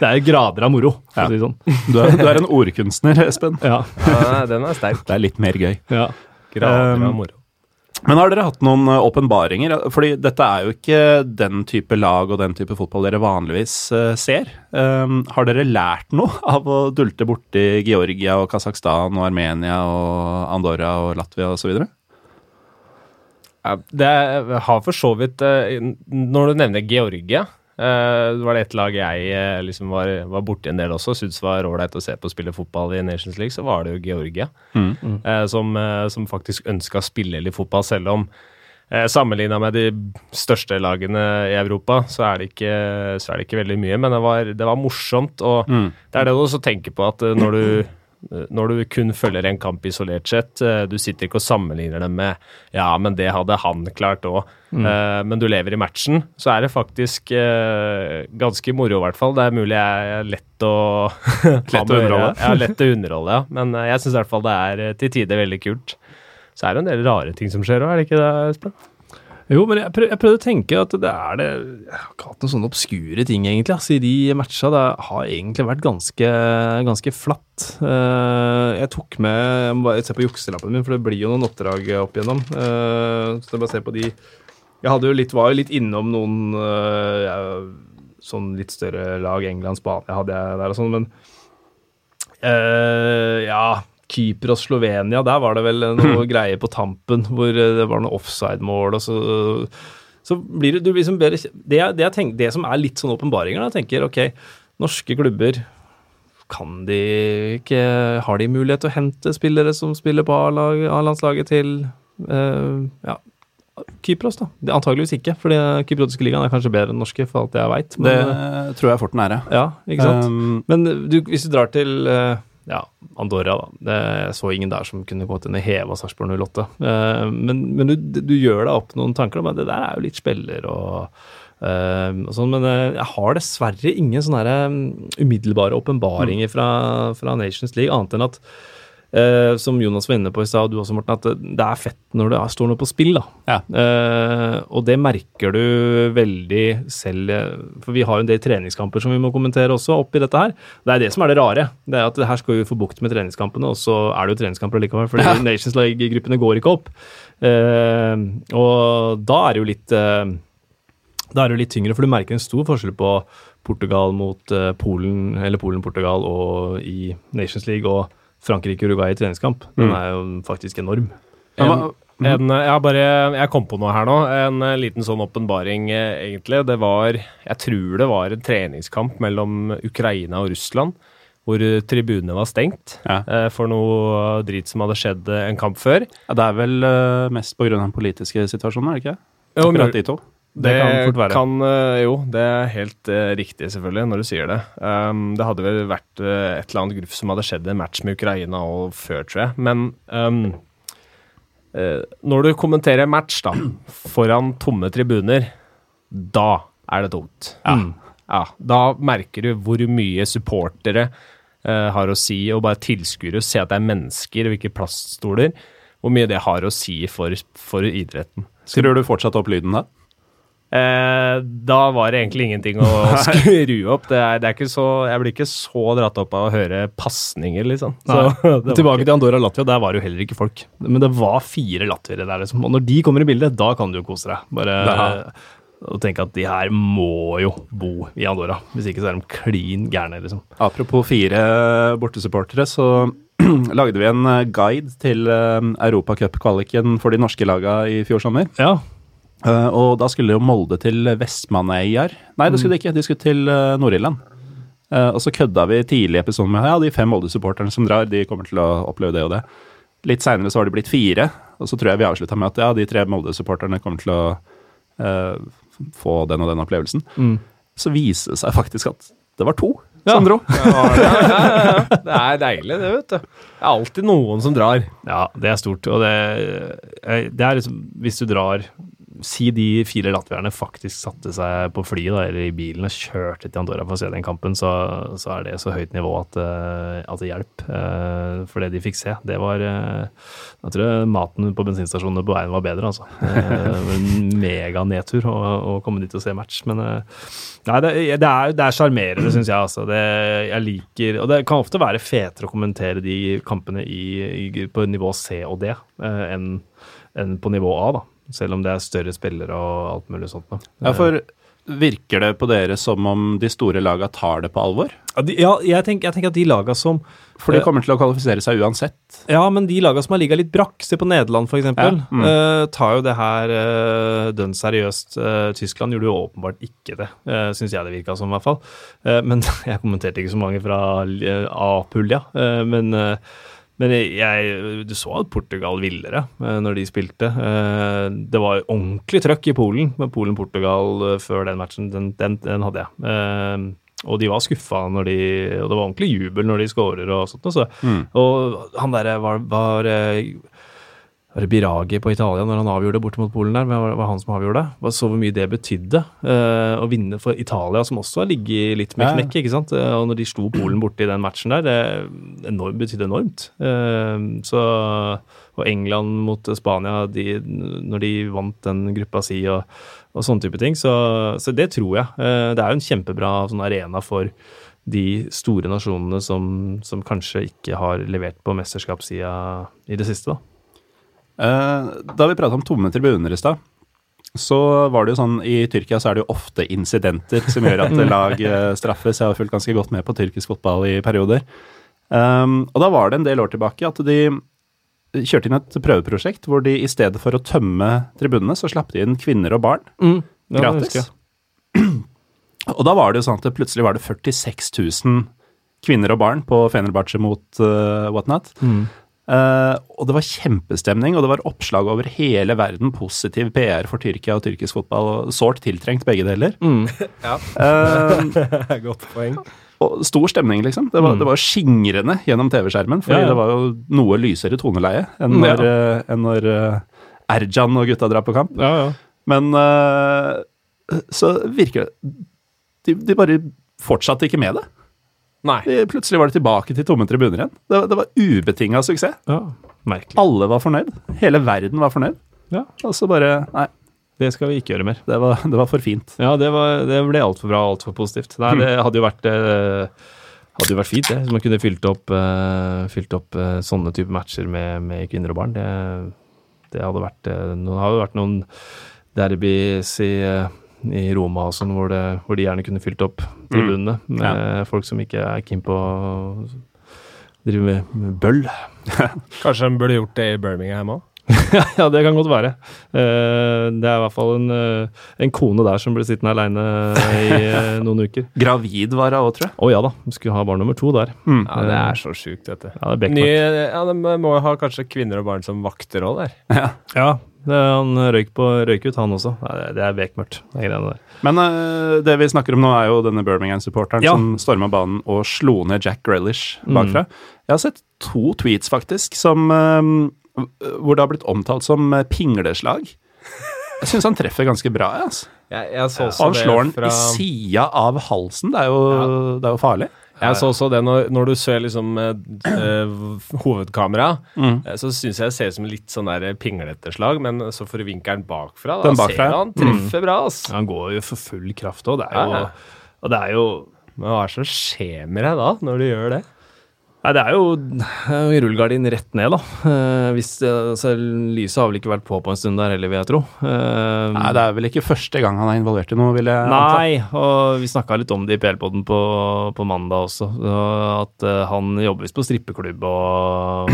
Det er grader av moro, Ja. si sånn. (laughs) Du er, du er en ordkunstner, Espen. Ja. Ja, den er sterk. Det er litt mer gøy. ja. Grader Um, av moro. Men har dere hatt noen eh, åpenbaringer? Fordi dette er jo ikke den type lag og den type fotball dere vanligvis eh, ser. Um, har dere lært noe (laughs) av å dulte borti Georgia og Kasakhstan og Armenia og Andorra og Latvia osv.? Det har for så vidt eh, Når du nevner Georgia det var det et lag jeg eh, liksom var, var borti en del også, syntes var ålreit å se på å spille fotball i Nations League, så var det jo Georgia. Mm. som, eh, som faktisk ønska å spille litt fotball, selv om eh, Sammenligna med de største lagene i Europa, så er det ikke, så er det ikke veldig mye. Men det var, det var morsomt, og det er det du også tenker på, at eh, når du når du kun følger en kamp isolert sett, eh, du sitter ikke og sammenligner dem med ja, men det hadde han klart òg, men du lever i matchen, så er det faktisk eh, ganske moro, i hvert fall. Det er mulig jeg er lett å (laughs) Lett å underholde. Ja, lett å underholde, ja. Men eh, jeg syns i hvert fall det er eh, til tider veldig kult. Så er det en del rare ting som skjer òg, er det ikke det, Espen? Jo, men jeg, prøv, jeg prøvde å tenke at det er det Jeg har ikke hatt noen sånne obskure ting, egentlig. Altså, I de matcha det har egentlig vært ganske, ganske flatt. Uh, jeg tok med Jeg må bare se på jukselappen min, for det blir jo noen oppdrag opp igjennom. Uh, så jeg bare ser på de Jeg jo litt, var jo litt innom noen uh, sånn litt større lag. England, Spania hadde jeg der og sånn, men Ja. Kypros, Slovenia, der var det vel noe greier på tampen hvor eh, det var noe offside-mål, og så så blir du liksom bedre, det, det, jeg tenker, det som er litt sånn åpenbaringer, da, tenker ok, norske klubber kan de ikke Har de mulighet til å hente spillere som spiller på A-landslaget til uh, ja, Kypros, da? Det, antageligvis ikke, for den kypriotiske ligaen er kanskje bedre enn norske, for alt jeg veit. Det tror jeg fort den er, ja. ja, ikke sant? Um, Men du, hvis du drar til eh, ja, Andorra, da. Jeg så ingen der som kunne gått inn og heva Sarpsborg 08. Eh, men men du, du gjør deg opp noen tanker om at det der er jo litt spiller og, eh, og sånn, men eh, jeg har dessverre ingen sånne um, umiddelbare åpenbaringer fra, fra Nations League, annet enn at eh, som Jonas var inne på i stad, og du også, Morten, at det, er fett når det er- står noe på spill. da. Ja. Uh, og det merker du veldig selv, eh, for vi har jo en del treningskamper som vi må kommentere også oppi dette her. Det er det som er det rare. det er at Her skal vi få bukt med treningskampene, og så er det jo treningskamper likevel, fordi (laughs) Nations League-gruppene går ikke opp. Uh, og da er det jo litt da er det jo litt tyngre, for du merker en stor forskjell på Portugal mot Polen, eller Polen-Portugal og i Nations League og Frankrike-Uruguay i treningskamp. Den er jo faktisk enorm. En, en, jeg har bare Jeg kom på noe her nå. En eh, liten sånn åpenbaring, eh, egentlig. Det var Jeg tror det var en treningskamp mellom Ukraina og Russland. Hvor eh, tribunene var stengt Ja. eh, for noe drit som hadde skjedd eh, en kamp før. ja, det er vel uh, mest pga. den politiske situasjonen, er det ikke? Akkurat de to. Det kan fort være. kan, eh, jo, det er helt eh, riktig, selvfølgelig, når du sier det. Um, det hadde vel vært eh, et eller annet gruff som hadde skjedd i en match med Ukraina og før, tror jeg. Men um, uh, når du kommenterer match da, (clears throat) foran tomme tribuner, da er det tomt. Ja. Mm. Ja, da merker du hvor mye supportere har å si, og bare tilskuere se at det er mennesker og ikke plaststoler, hvor mye det har å si for, for idretten. Skrur du fortsatt opp lyden da? Eh, da var det egentlig ingenting å (laughs) (laughs) skru opp. Det er, det er ikke så, jeg blir ikke så dratt opp av å høre pasninger, liksom. Så, (laughs) Tilbake ikke- til Andorra og Latvia, der var det jo heller ikke folk. Men det var fire latviere der, liksom. Og når de kommer i bildet, da kan du jo kose deg. Bare Ja. og tenke at de her må jo bo i Andorra. Hvis ikke så er de klin gærne, liksom. Apropos fire bortesupportere, så (clears throat) lagde vi en eh, guide til Europacup-kvaliken for de norske laga i fjor sommer. Ja. Eh, og da skulle jo Molde til Vestmannaøyar. Nei, det skulle de ikke. De skulle til uh, Nord-Irland. Uh, og så kødda vi tidlig i episoden med ja, de fem Molde-supporterne som drar, de kommer til å oppleve det og det. Litt seinere så var det blitt fire, og så tror jeg vi avslutta med at ja, de tre Molde-supporterne kommer til å uh, få den og den opplevelsen. Mm. Så viser det seg faktisk at det var to Ja. som dro. (laughs) Det er deilig, det, vet du. Det er alltid noen som drar. Ja, det er stort. Og det, det er liksom Hvis du drar Si de fire latvierne faktisk satte seg på flyet da, eller i bilen og kjørte til Andorra for å se den kampen, så, så er det så høyt nivå at, eh, at det hjelper. Eh, for det de fikk se, det var eh, Jeg tror maten på bensinstasjonene på veien var bedre, altså. (laughs) Meganedtur å, å komme dit og se match. Men nei, det, det er er sjarmerende, syns jeg. Altså. Det, jeg liker Og det kan ofte være fetere å kommentere de kampene i, i, på nivå C og D enn enn på nivå A, da. Selv om det er større spillere og alt mulig sånt. Da. Ja, for virker det på dere som om de store laga tar det på alvor? Ja, de, ja jeg, tenker, jeg tenker at de laga som For de kommer til å kvalifisere seg uansett. Ja, men de laga som har ligga litt brakk, se på Nederland f.eks., Ja, mm. eh, tar jo det her uh, dønn seriøst. Eh, Tyskland gjorde jo åpenbart ikke det, uh, syns jeg det virka som, i hvert fall. Eh, men (laughs) jeg kommenterte ikke så mange fra eh, A-pulja. eh, men eh, men jeg, du så at Portugal ville det eh, når de spilte. Eh, Det var ordentlig trøkk i Polen, men Polen-Portugal eh, før den matchen, den, den, den hadde jeg. Og de var skuffa når de Og det var ordentlig jubel når de scorer og sånt. Så. Og han derre var, var var det Biragi på Italia når han avgjorde borte mot Polen der? Var, var han som avgjorde det? Så hvor mye det betydde uh, å vinne for Italia, som også har ligget litt med knekk. ikke sant? Eh, Og når de slo Polen borte i den matchen der, det enormt, betydde enormt. Uh, så, og England mot Spania, de, når de vant den gruppa si og, og sånne type ting. Så, så det tror jeg. Uh, det er jo en kjempebra sånn arena for de store nasjonene som, som kanskje ikke har levert på mesterskapssida i det siste, da. Eh, Da vi prata om tomme tribuner i stad, så var det jo sånn i Tyrkia så er det jo ofte incidenter som gjør at (laughs) lag eh, straffes. Jeg har fulgt ganske godt med på tyrkisk fotball i perioder. Um, og da var det en del år tilbake at de kjørte inn et prøveprosjekt hvor de i stedet for å tømme tribunene, så slapp de inn kvinner og barn mm, gratis. (clears throat) Og da var det jo sånn at det plutselig var det 46 000 kvinner og barn på Fenerbahçe mot uh, whatnot. Eh, og det var kjempestemning, og det var oppslag over hele verden. Positiv PR for Tyrkia og tyrkisk fotball. Sårt tiltrengt, begge deler. Mm. (laughs) ja. Uh, (laughs) Godt poeng. og stor stemning, liksom. Det var, det var skingrende gjennom TV-skjermen, fordi Ja, ja. det var jo noe lysere toneleie enn når, ja. eh, enn når uh, Erjan og gutta drar på kamp. Ja, ja. Men eh, så virker det de, de bare fortsatte ikke med det. Nei. Plutselig var det tilbake til tomme tribuner igjen. Det, det var ubetinga suksess. ja. Merkelig. Alle var fornøyd. Hele verden var fornøyd. Ja. Og så bare Nei, Det skal vi ikke gjøre mer. det var, det var for fint. Ja, det, var, det ble altfor bra og altfor positivt. Nei, det hadde jo vært eh, hadde jo vært fint, det. Hvis man kunne fylt opp, eh, fylt opp eh, sånne type matcher med, med kvinner og barn. Det, det hadde vært eh, Nå har jo vært noen derbys i, eh, i Roma og sånn, hvor, hvor de gjerne kunne fylt opp tribunene med folk som ikke er keen på å drive med, med bøll. (laughs) Kanskje de burde gjort det i Birmingham òg? (laughs) ja, det kan godt være. Eh, det er i hvert fall en, eh, en kone der som ble sittende aleine i eh, noen uker. (laughs) Gravid var hun òg, tror jeg. Å ja da, Hun skulle ha barn nummer to der. Ja, det er så sjukt, dette. Ja, det er Ny, ja, de må jo ha kanskje kvinner og barn som vakter òg der. Ja, det, han røyk, på, røyk ut, han også. Det, er bekmørkt, de greiene der. Men uh, det vi snakker om nå, er jo denne Birmingham-supporteren Ja. som storma banen og slo ned Jack Grealish bakfra. Jeg har sett to tweets, faktisk, som, eh, hvor det har blitt omtalt som eh, pingleslag. Jeg syns han treffer ganske bra. Altså. Jeg, jeg så også han slår den i sida av halsen. Det er jo, det er jo farlig. Jeg så også det når, når du ser liksom eh, eh, hovedkamera, Mm. så syns jeg det ser ut som litt sånn der pinglete slag, men så får du vinkelen bakfra. Da Den bakfra, ser du han treffer bra, ass. Han går jo for full kraft òg. Det er jo ja. Og det er jo Men hva er det som skjer med deg da, når du gjør det? Nei, det er jo rullegardin rett ned, da. Eh, hvis, altså, lyset har vel ikke vært på på en stund der heller, vil jeg tro. Eh, Nei, det er vel ikke første gang han er involvert i noe, vil jeg anta. Nei, og vi snakka litt om det i PL-poden på, på mandag også. At eh, han jobber visst på strippeklubb og,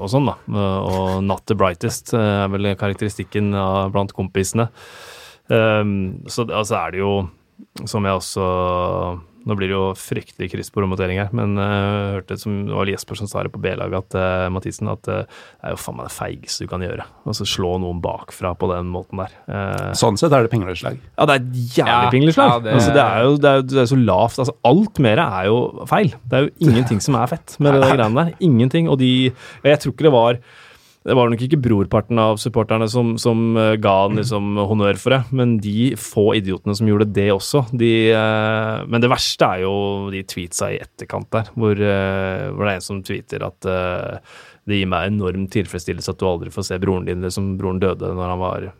og sånn, da. Og not the brightest eh, er vel karakteristikken blant kompisene. Um, så altså er det jo, som jeg også Nå blir det jo fryktelig krysspromotering her, men uh, hørte som det var Jesper som sa det på B-laget, at uh, Mathisen, at uh, det er jo faen meg det feigeste du kan gjøre. Altså slå noen bakfra på den måten der. Uh, Sånn sett er det pingleslag? ja, det er et jævlig Ja, pingleslag. ja, det- altså, det, er jo, det, er det er så lavt. Altså, alt mer er jo feil. Det er jo ingenting som er fett med det der (laughs) greiene der. Ingenting. Og de Jeg tror ikke det var det var nok ikke brorparten av supporterne som, som eh, ga han liksom honnør for det, men de få idiotene som gjorde det også. De, uh, men det verste er jo de tweetsa i etterkant der, hvor, uh, hvor det er en som tweeter at uh, det gir meg enorm tilfredsstillelse at du aldri får se broren din, liksom broren døde når han var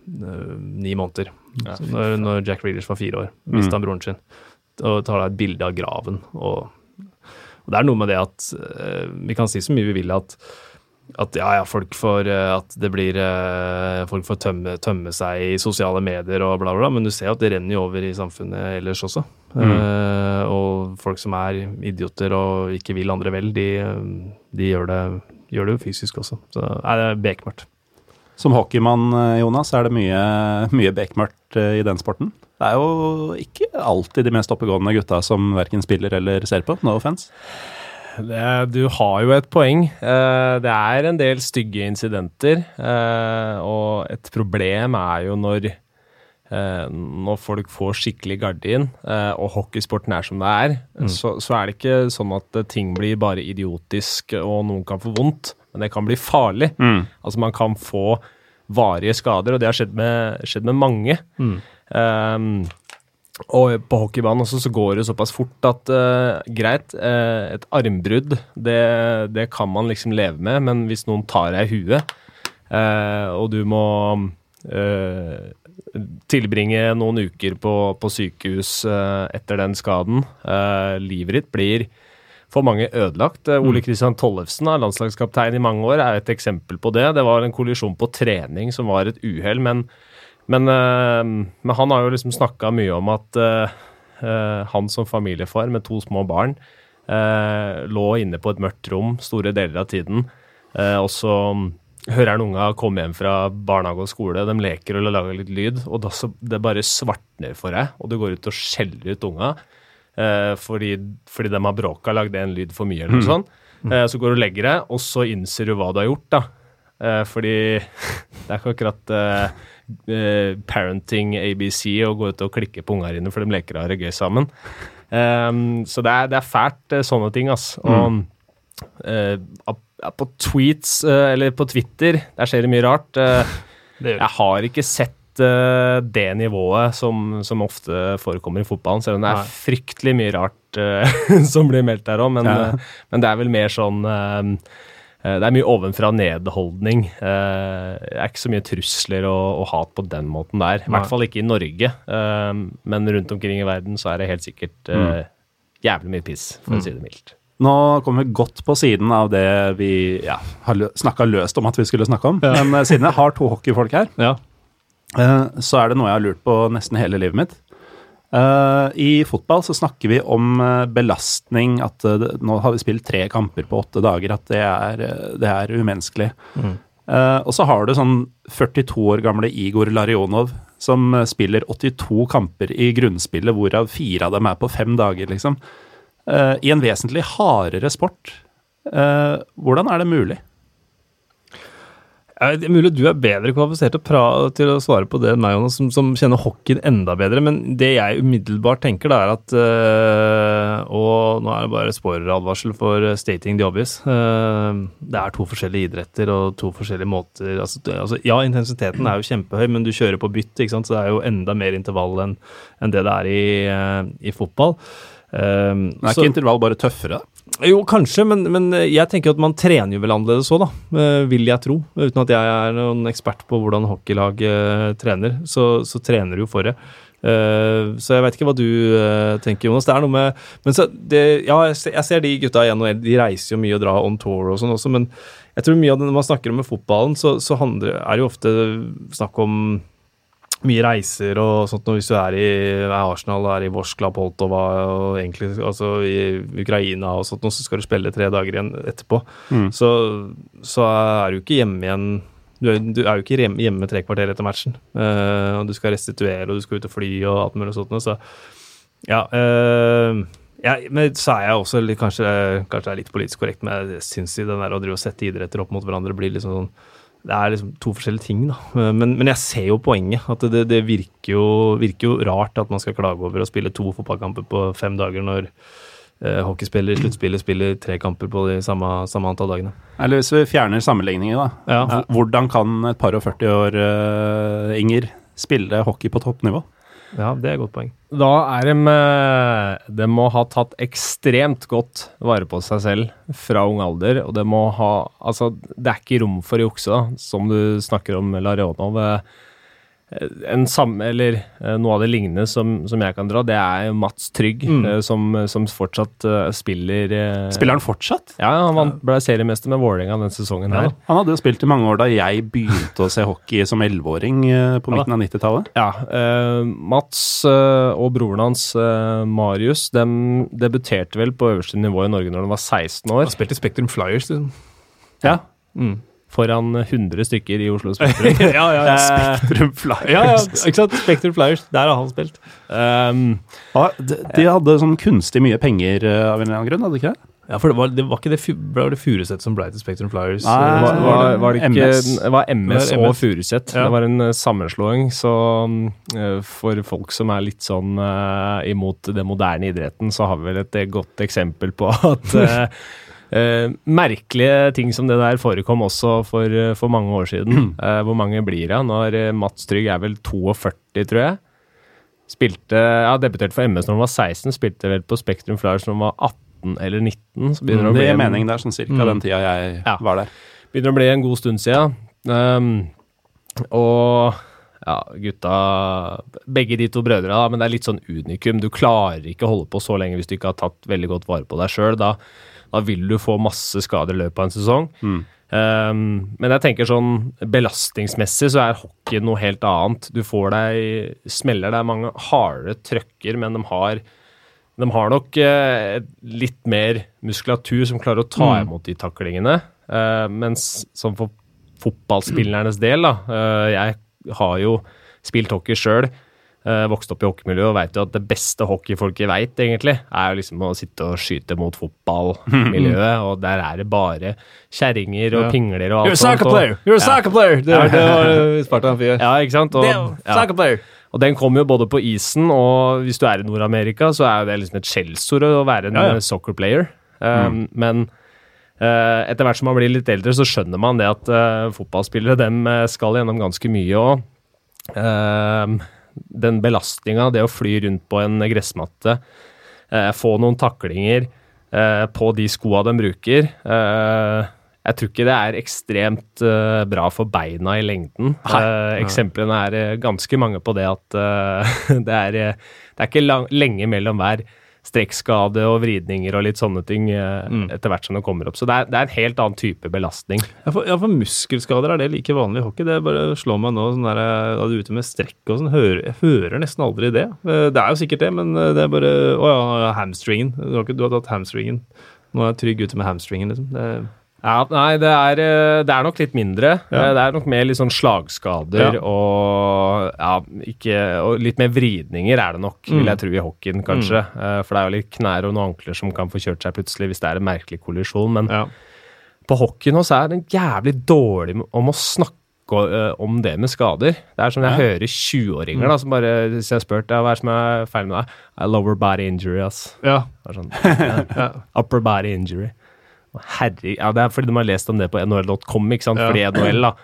ni måneder. Ja, når, når Jack Reelers var fire år, mista han broren sin. Og tar da et bilde av graven. Og, og det er noe med det at Vi kan si så mye vi vil at at ja, ja, folk får eh, At det blir eh, Folk får tømme, tømme seg i sosiale medier og bla, bla, bla. Men du ser jo at det renner jo over i samfunnet ellers også. Eh, og folk som er idioter og ikke vil andre vel, de, de gjør, det, gjør det jo fysisk også. Så nei, det er bekmørkt. Som hockeymann, Jonas, er det mye, (laughs) mye bekmørkt i den sporten. Det er jo ikke alltid de mest oppegående gutta som verken spiller eller ser på. No offense. Det, du har jo et poeng. Eh, det er en del stygge incidenter. eh, og et problem er jo når, eh, når folk får skikkelig gardin, og hockeysporten er som det er, så, så er det ikke sånn at ting blir bare idiotisk og noen kan få vondt, men det kan bli farlig. Altså man kan få varige skader, og det har skjedd med, skjedd med mange. Um, og på hockeybanen også så går det såpass fort at uh, greit, uh, et armbrudd, det, det kan man liksom leve med, men hvis noen tar deg i huet, uh, og du må tilbringe noen uker på, på sykehus eh, etter den skaden, livet ditt blir for mange ødelagt. Ole Kristian Tollefsen, landslagskaptein i mange år, er et eksempel på det. Det var en kollisjon på trening som var et uhell, men men, eh, men han har jo liksom snakka mye om at eh, eh, han som familiefar med to små barn lå inne på et mørkt rom store deler av tiden, og så hører han unga komme hjem fra barnehage og skole, de leker og lager litt lyd, og da så det bare svartner for deg, og du går ut og skjeller ut unga fordi, fordi de har bråka, lagd en lyd for mye eller noe sånt. Eh, så går du og legger deg, og så innser du hva du har gjort, da. Fordi (laughs) det er ikke akkurat eh, parenting ABC og gå ut og klikke på unger dine for de leker og har det gøy sammen. Um, så det er, det er fælt, eh, sånne ting, ass. Og mm. uh, på tweets, uh, eller på Twitter, der skjer det mye rart. Eh, (laughs) jeg har ikke sett det nivået som, som ofte forekommer i fotballen, selv om det er Nei. fryktelig mye rart (laughs) som blir meldt der òg, men, Ja. men det er vel mer sånn det er mye ovenfra-ned-holdning. Det er ikke så mye trusler og, og hat på den måten der. I hvert fall ikke i Norge. Eh, Men rundt omkring i verden så er det helt sikkert eh, jævlig mye piss, for å si det mildt. Nå kommer vi godt på siden av det vi ja, har snakka løst om at vi skulle snakke om. Men eh, siden jeg har to hockeyfolk her, Ja. eh, så er det noe jeg har lurt på nesten hele livet mitt. Eh, I fotball så snakker vi om uh, belastning, at uh, nå har vi spilt tre kamper på åtte dager, at det er, det er umenneskelig. Eh, og så har du sånn 42 år gamle Igor Larionov som spiller 82 kamper i grunnspillet, hvorav fire av dem er på fem dager, liksom. I en vesentlig hardere sport. Hvordan er det mulig? Det er mulig du er bedre kvalifisert til å, svare på det enn meg, Jonas, som, som kjenner hockeyen enda bedre. Men det jeg umiddelbart tenker, da, er at øh, Og nå er det bare spoileradvarsel for stating the obvious. øh, det er to forskjellige idretter og to forskjellige måter altså, altså, Ja, intensiteten er jo kjempehøy, men du kjører på bytt, ikke sant? så det er jo enda mer intervall enn en det det er i, øh, i fotball. Um, Men er ikke intervall bare tøffere? Jo, kanskje, men, men jeg tenker at man trener jo vel annerledes òg, da. eh, Vil jeg tro. Uten at jeg er noen ekspert på hvordan hockeylag eh, trener, så, så trener du jo for det. Eh, så jeg vet ikke hva du eh, tenker, Jonas. Det er noe med Men så det, Ja, jeg ser, de gutta i NHL, de reiser jo mye og drar on tour og sånn også, men jeg tror mye av det når man snakker om fotballen, så, så handler, er det jo ofte snakk om mye reiser og sånt hvis du er i er Arsenal er i Vorskla, Poltova og egentlig altså i Ukraina og sånt, og så skal du spille tre dager igjen etterpå, så, så er du ikke hjemme igjen du er, du er jo ikke hjemme, tre kvarter etter matchen. Uh, og du skal restituere, og du skal ut og fly og alt mulig sånt. Så ja, uh, ja, men så er jeg også litt, kanskje, kanskje det er litt politisk korrekt, men jeg syns den der å drive og sette idretter opp mot hverandre blir liksom sånn det er liksom to forskjellige ting, da. Men, men jeg ser jo poenget. At det, det virker, jo, virker jo rart at man skal klage over å spille to fotballkamper på fem dager når eh, hockeyspiller i sluttspillet spiller tre kamper på de samme, samme antall dagene. Eller hvis vi fjerner sammenligninger, da. Ja. Hvordan kan et par og 40 år, uh, Inger, spille hockey på toppnivå? Ja, det er et godt poeng. Da er de eh, De må ha tatt ekstremt godt vare på seg selv fra ung alder, og det må ha Altså, det er ikke rom for å jukse, som du snakker om, Larionov. En samme, eller eh, Noe av det lignende som, som jeg kan dra, det er Mats Trygg, Mm. eh, som, som fortsatt eh, spiller eh, Spiller han fortsatt? Ja, han vant- ble seriemester med Vålerenga den sesongen her. Han hadde jo spilt i mange år da jeg begynte å se hockey som 11-åring eh, på Ja midten av 90-tallet. Ja, Uh, Mats uh, og broren hans uh, Marius de debuterte vel på øverste nivå i Norge når de var 16 år. Han spilte i Spektrum Flyers, liksom. Ja. Mm. Foran 100 stykker i Oslo (laughs) Spektrum. ja, ja, ja. (laughs) Spektrum Flyers. ja, ja, ikke sant? Spektrum Flyers, der har han spilt. Um, Ja, de, de hadde sånn kunstig mye penger eh, av en eller annen grunn, hadde de ikke det? Ja, for det var, det var ikke det, ble det Furuset som ble til Spektrum Flyers? Nei, var, var, var det ikke MS. Var MS Det var og MS. Furuset. Ja. Det var en eh, sammenslåing, så eh, for folk som er litt sånn imot den moderne idretten, så har vi vel et godt eksempel på at (laughs) eh, merkelige ting som det der forekom også for, eh, for mange år siden. Eh, hvor mange blir det? Når eh, Mats Trygg er vel 42, tror jeg. Spilte, ja, debuterte for MS når han var 16, spilte vel på Spektrum Flyers når han var 18 eller 19. Så begynner det å bli en- mening. Det er sånn cirka Mm. den tida jeg Ja. var der. begynner å bli en god stund siden. Um, og ja, gutta Begge de to brødre, da, men det er litt sånn unikum. Du klarer ikke å holde på så lenge hvis du ikke har tatt veldig godt vare på deg sjøl. Da, da vil du få masse skader i løpet av en sesong. Mm. Um, men jeg tenker sånn belastningsmessig så er hockey noe helt annet. Du får deg smeller. Det er mange harde trøkker, men de har de har nok uh, litt mer muskulatur som klarer å ta imot de taklingene. Uh, mens sånn for fotballspillernes del, da eh, Jeg har jo spilt hockey sjøl. Uh, vokst opp i hockeymiljøet og veit jo at det beste hockeyfolket veit, egentlig, er jo liksom å sitte og skyte mot fotballmiljøet, (laughs) og der er det bare kjerringer og pingler og alt You're a soccer og- player! You're a soccer player! Det, det var uh, Spartan fyr. Ja, ikke sant? Og, ja. Soccer player! Og den kommer jo både på isen, og hvis du er i Nord-Amerika, så er jo det liksom et skjellsord å være en Ja, ja. eh, soccer player. Um, Men uh, etter hvert som man blir litt eldre, så skjønner man det at uh, fotballspillere dem eh, skal gjennom ganske mye. Og den belastninga, det å fly rundt på en gressmatte, eh, få noen taklinger eh, på de skoa de bruker eh, jeg tror ikke det er ekstremt eh, bra for beina i lengden. Uh, eksemplene er eh, ganske mange på det at eh, (laughs) det, er, eh, det er ikke lang, lenge mellom hver strekkskade og vridninger og litt sånne ting eh, Mm. etter hvert som det kommer opp. Så det er, det er en helt annen type belastning. Ja, for, ja, for muskelskader, er det like vanlig i hockey? Det bare slår meg nå, sånn der, da du er ute med strekk og sånn, hører, jeg hører nesten aldri det. Eh, Det er jo sikkert det, men eh, det er bare Å ja, hamstringen. Du har, ikke, du har tatt hamstringen. Nå er jeg trygg ute med hamstringen, liksom. Det, Ja, nei, det er, eh, det er nok litt mindre. Ja. Eh, Det er nok mer litt sånn slagskader Ja. og, ja, ikke, og litt mer vridninger er det nok, Mm. vil jeg tro, i hockeyen kanskje. Mm. For det er jo litt knær og noen ankler som kan få kjørt seg plutselig hvis det er en merkelig kollisjon. Men på hockeyen hos er det jævlig dårlig om å snakke eh, om det med skader. Det er som jeg hører 20-åringer Mm. da, som bare hvis jeg har spurt ja, hva er som er feil med deg. «I Lower body injury, ass. ja. Sånn, (laughs) Upper body injury. Herre, ja, det er fordi de har lest om det på nhl.com, ikke sant? Ja. Fordi NHL, da.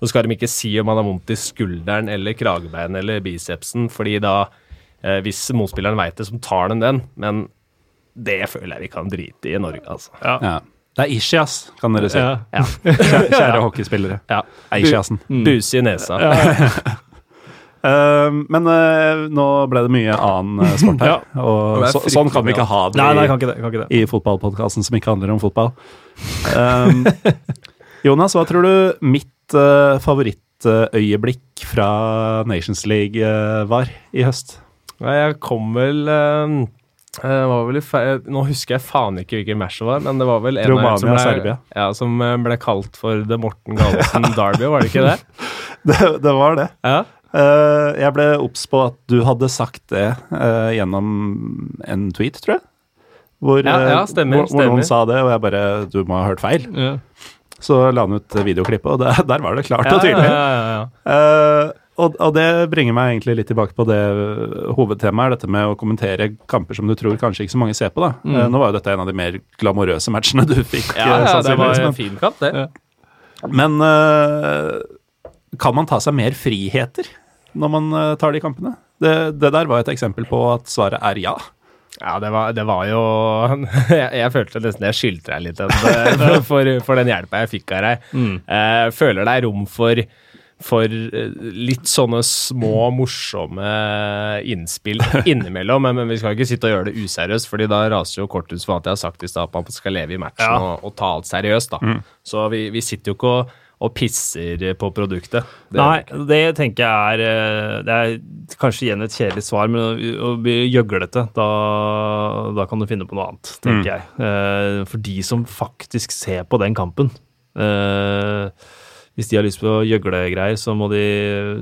Så skal de ikke si om man har vondt i skulderen eller kragebeinet eller bicepsen, fordi da, eh, hvis motspilleren veit det, så tar de den. Men det føler jeg vi kan drite i i Norge, altså. Ja. Det er Ishias, kan dere si. Ja. Kjære, kjære hockeyspillere. Ja. Ishiasen. Buse i nesa. (laughs) Uh, men uh, nå ble det mye annen uh, sport her, (laughs) og er så, sånn kan vi ikke ha det Nei, nei, i, kan ikke det. Kan ikke det. i fotballpodkasten som ikke handler om fotball. Um, (laughs) Jonas, hva tror du mitt uh, favorittøyeblikk fra Nations League uh, var i høst? Nei, jeg kom vel uh, eh, var vel i fe Nå husker jeg faen ikke hvilken match det var, men det var vel en Romania, som ble, Ja, som eh, ble kalt for The Morten Gallosen Derby, var det ikke det? (laughs) Det, det var det. Ja. Uh, jeg ble obs på at du hadde sagt det uh, gjennom en tweet, tror jeg. Hvor, Ja, ja, uh, stemmer, hvor, hvor noen sa det, og jeg bare Du må ha hørt feil. Ja. Så la han ut videoklippet, og det, der var det klart og tydelig. ja, ja, ja. Eh, og, og det bringer meg egentlig litt tilbake på det hovedtemaet, dette med å kommentere kamper som du tror kanskje ikke så mange ser på. da. Eh, nå var jo dette en av de mer glamorøse matchene du fikk. Mm. Ja, eh, ja, det var en fin kamp, det. men øh, kan man ta seg mer friheter når man øh, tar de kampene? Det, det der var et eksempel på at svaret er ja. Ja, det var, det var jo (laughs) jeg, jeg følte nesten jeg skyldte deg litt den, (laughs) for, for den hjelpa jeg fikk av deg. Eh, føler det er rom for, for eh, litt sånne små, morsomme innspill (laughs) innimellom. Men, men vi skal ikke sitte og gjøre det useriøst, Fordi da raser jo kortet ut for at jeg har sagt i stad, at man skal leve i matchen Ja. og, og ta alt seriøst. da. Så vi, vi sitter jo ikke og, og pisser på produktet. Det- Nei, det tenker jeg er eh, Det er kanskje igjen et kjedelig svar, men å, bli gjøglete, da, da kan du finne på noe annet, tenker jeg. Eh, for de som faktisk ser på den kampen eh, Hvis de har lyst på gjøglegreier, så må de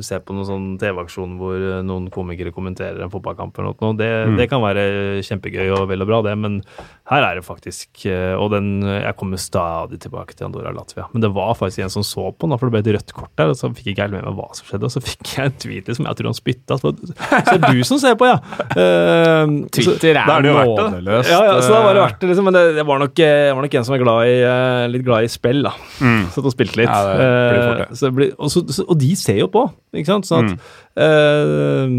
se på noen sånn TV-aksjon hvor eh, noen komikere kommenterer en fotballkamp eller noe. Det, det kan være kjempegøy og vel og bra, det, men her er det faktisk eh, Og den Jeg kommer stadig tilbake til Andorra Latvia, men det var faktisk en som så på den, for det ble et rødt kort der, og så fikk ikke helt med meg hva som skjedde, og så fikk jeg en tweet som jeg tror han spytta. Så så det er du som ser på, ja! (laughs) Uh, Twitter er, er er det jo nådeløst. ja, ja, så da var det verdt det, liksom. Men det, det var, nok, det, var nok en som er glad i, litt glad i spill, da. Satt og spilte litt. Ja, det Eh, så blir, og, så, og de ser jo på, ikke sant? Sånn at eh,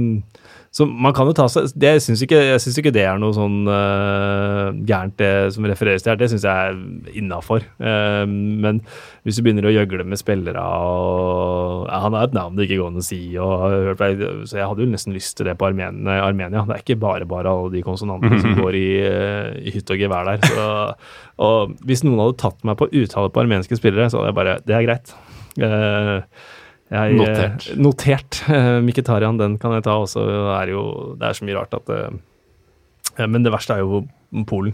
Så man kan jo ta seg det, Jeg syns ikke, ikke det er noe sånn eh, gærent, det som refereres til her. Det syns jeg er innafor. men hvis du begynner å gjøgle med spillere og ja, Han har et navn det ikke går an å si, og, så jeg hadde jo nesten lyst til det på Armen, Armenia. Det er ikke bare bare alle de konsonantene som (laughs) går i, i hytt og gevær der. Så, og hvis noen hadde tatt meg på uttale på armenske spillere, så hadde jeg bare Det er greit. Eh, jeg, Notert. eh, Notert. (laughs) Eh, Mkhitaryan, den kan jeg ta også. Er jo det er så mye rart at Men det verste er jo Polen.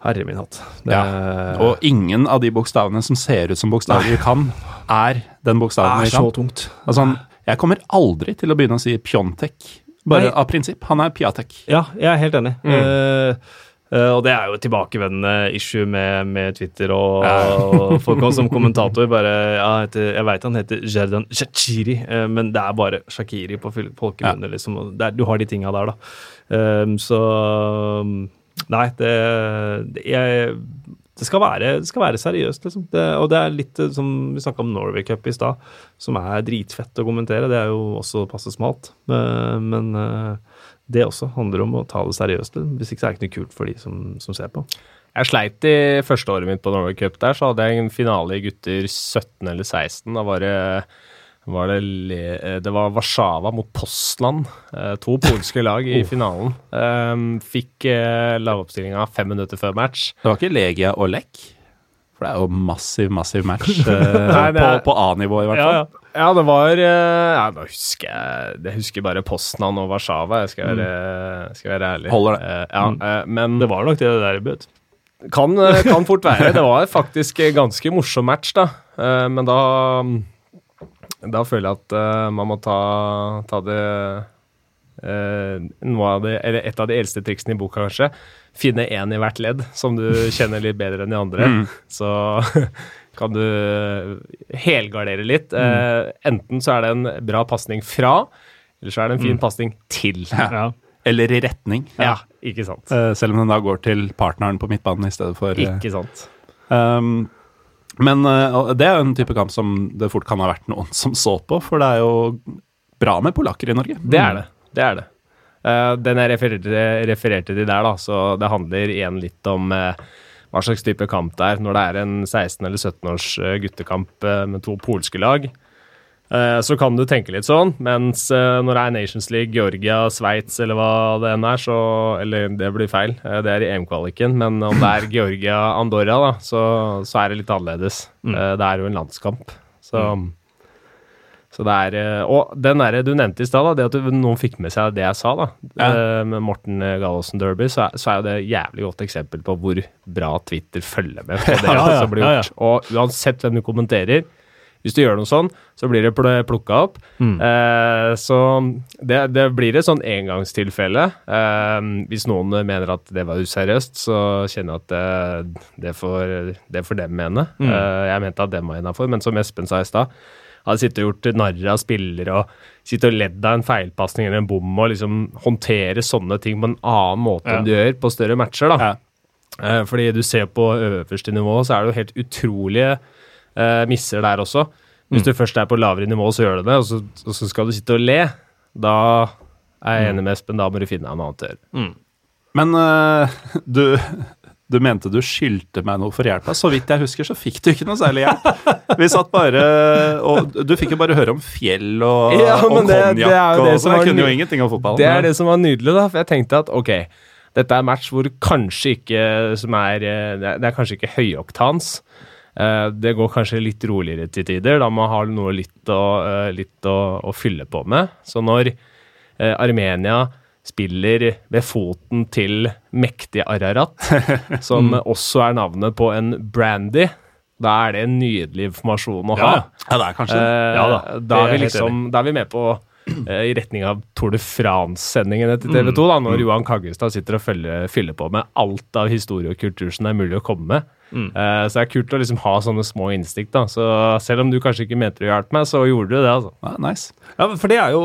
Herre min hatt. Det, Ja. Og ingen av de bokstavene som ser ut som bokstaver vi kan, er den bokstaven vi så tungt. Altså, jeg kommer aldri til å begynne å si Pjontek, bare Nei. av prinsipp. Han er Piatek. Ja, jeg er helt enig. Eh, eh, og det er jo et tilbakevendende issue med, med Twitter og, og folk også som (laughs) kommentator. Bare, ja, heter, jeg veit han heter Jerdan Shakiri, uh, men det er bare Shakiri på folkemunne. Ja. Liksom, er, du har de tinga der, da. Um, så Nei, det, det jeg, det skal være, det skal være seriøst, liksom. Og det er litt eh, som vi snakka om Norway Cup i stad, som er dritfett å kommentere. Det er jo også passe smalt. Eh, men eh, det også handler om å ta det seriøst. Hvis ikke så er det ikke noe kult for de som, som ser på. Jeg sleit i første året mitt på Norway Cup der, så hadde jeg en finale i gutter 17 eller 16. Da var det, var det, le, det var Warszawa mot Postland. eh, To polske lag i (laughs) finalen. Um, fikk eh, lagoppstillinga fem minutter før match. Det var ikke Legia og Lech? For det er jo massiv, massiv match (laughs) eh, Nei, er, på, på A-nivå, i hvert fall. Ja, Ja, det var eh, ja, Da husker jeg Jeg husker bare Poznan og Warszawa, jeg skal være, skal være ærlig. Holder det. Eh, ja, eh, men Det var nok det der i bøt. Kan, kan fort være. Det var faktisk ganske morsom match, da. Men da Da føler jeg at man må ta, ta det eh, noe av det, eller Et av de eldste triksene i boka, kanskje. Finne én i hvert ledd som du kjenner litt bedre enn de andre. Så (laughs) kan du helgardere litt. Eh, enten så er det en bra pasning fra, eller så er det en fin pasning til. Ja. Eller i retning. Ja, ikke sant. Eh, selv om den da går til partneren på midtbanen i stedet for eh, Ikke sant. Um, men eh, det er jo en type kamp som det fort kan ha vært noen (laughs) som så på, for det er jo bra med polakker i Norge. Det er det. Det er det. Eh, den jeg refererte, refererte til der, da, så det handler igjen litt om eh, hva slags type kamp det er. Når det er en 16- eller 17-års eh, guttekamp eh, med to polske lag, eh, så kan du tenke litt sånn, mens når det er Nations League, Georgia, Sveits eller hva det enn er, så Eller det blir feil, det er i EM-kvaliken, men om det er Georgia, Andorra, da, så, så er det litt annerledes. Mm. det er jo en landskamp. Så så det er eh, Og den der du nevnte i stad, det at du, noen fikk med seg det jeg sa, da, ja. med Morten eh, Gallosen Derby, så er, så er det et jævlig godt eksempel på hvor bra Twitter følger med på (laughs) det Ja, ja, som blir gjort. Og uansett hvem du kommenterer, hvis du gjør noe sånn, så blir det pl plukka opp. Mm. Eh, så det, det blir et sånn engangstilfelle. Eh, hvis noen mener at det var useriøst, så kjenner jeg at det, det, får, det får dem mene. Mm. Eh, jeg mente at dem var innafor, men som Espen sa i stad, hadde sittet og gjort narr av spillere og sittet og ledd av en feilpasning eller en bom og liksom håndtere sånne ting på en annen måte Ja. enn du gjør på større matcher. da. Ja. Eh, fordi du ser på øverste nivå, så er det jo helt utrolige eh, misser der også. Hvis du først er på lavere nivå, så gjør du det, og så, og så skal du sitte og le. Da er jeg enig med Espen, da må du finne deg noe annet å gjøre. Men uh, du, du mente du skyldte meg noe for hjelpa. Så vidt jeg husker, så fikk du ikke noe særlig hjelp. Vi satt bare Og du fikk jo bare høre om fjell og, Ja, og men det- det konjakk og det sånn. Jeg kunne jo ingenting om fotball. Det er det som var nydelig, da. For jeg tenkte at ok, dette er match hvor kanskje ikke som er eh, Det er, kanskje ikke høyoktans. Eh, det går kanskje litt roligere til tider. Da må man ha noe litt å, eh, litt å, å fylle på med. Så når Armenia spiller ved foten til mektige Ararat, (laughs) som også er navnet på en brandy, da er det en nydelig informasjon å ha. Ja, Ja, det er kanskje. Eh, Ja da, da, er vi liksom, da er vi med på eh, i retning av Tour de France-sendingene til TV 2, da, når Johan Kaggestad sitter og følger, fyller på med alt av historie og kultur som det er mulig å komme med. Eh, så det er kult å liksom ha sånne små instinkt. da, så Selv om du kanskje ikke mente å hjelpe meg, så gjorde du det. altså. Ja, nice. Ja, for det er jo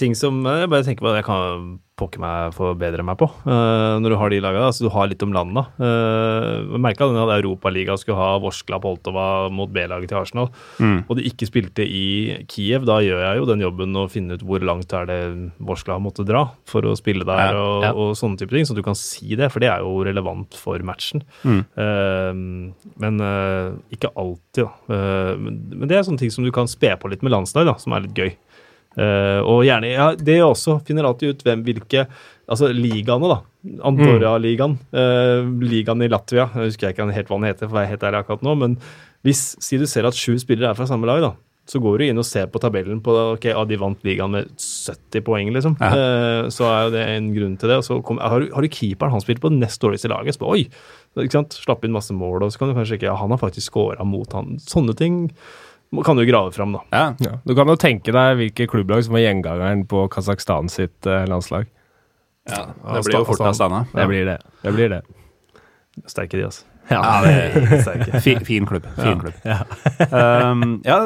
ting som eh, jeg bare tenker på at jeg kan pokker meg forbedre meg på. eh, når du har de lagene, altså du har litt om landet. Uh, Merka den at Europaligaen skulle ha Vorskla Poltova mot B-laget til Arsenal, og de ikke spilte i Kiev. Da gjør jeg jo den jobben å finne ut hvor langt er det Vorskla måtte dra for å spille der, Ja, og, ja. og sånne type ting. Så du kan si det, for det er jo relevant for matchen. Eh, men uh, ikke alltid, da. Uh, men, men det er sånne ting som du kan spe på litt med landslag, da, som er litt gøy. Eh, og gjerne ja, Det også finner alltid ut hvem hvilke Altså ligaene, da. Andorra-ligaen. uh, ligaen i Latvia. Jeg husker jeg ikke helt hva den heter, for jeg er helt ærlig akkurat nå. Men hvis si du ser at sju spillere er fra samme lag, da, så går du inn og ser på tabellen på ok, ah, de vant ligaen med 70 poeng, liksom. Eh, så er jo det en grunn til det. Og så kom, har, du, har du keeperen, han spilte på det nest dårligste laget. Så oi! Ikke sant? Slapp inn masse mål, og så kan du kanskje ikke Ja, han har faktisk scora mot han. Sånne ting kan du grave fram, da. Ja. Ja. Du kan jo tenke deg hvilke klubblag som var gjengangeren på Kasakhstan sitt eh, landslag. ja. Det blir jo fort Astana. Det blir det. Det blir det. Sterke de, altså. Ja. det er sterke. Fin, fin klubb. Fin klubb. um, ja,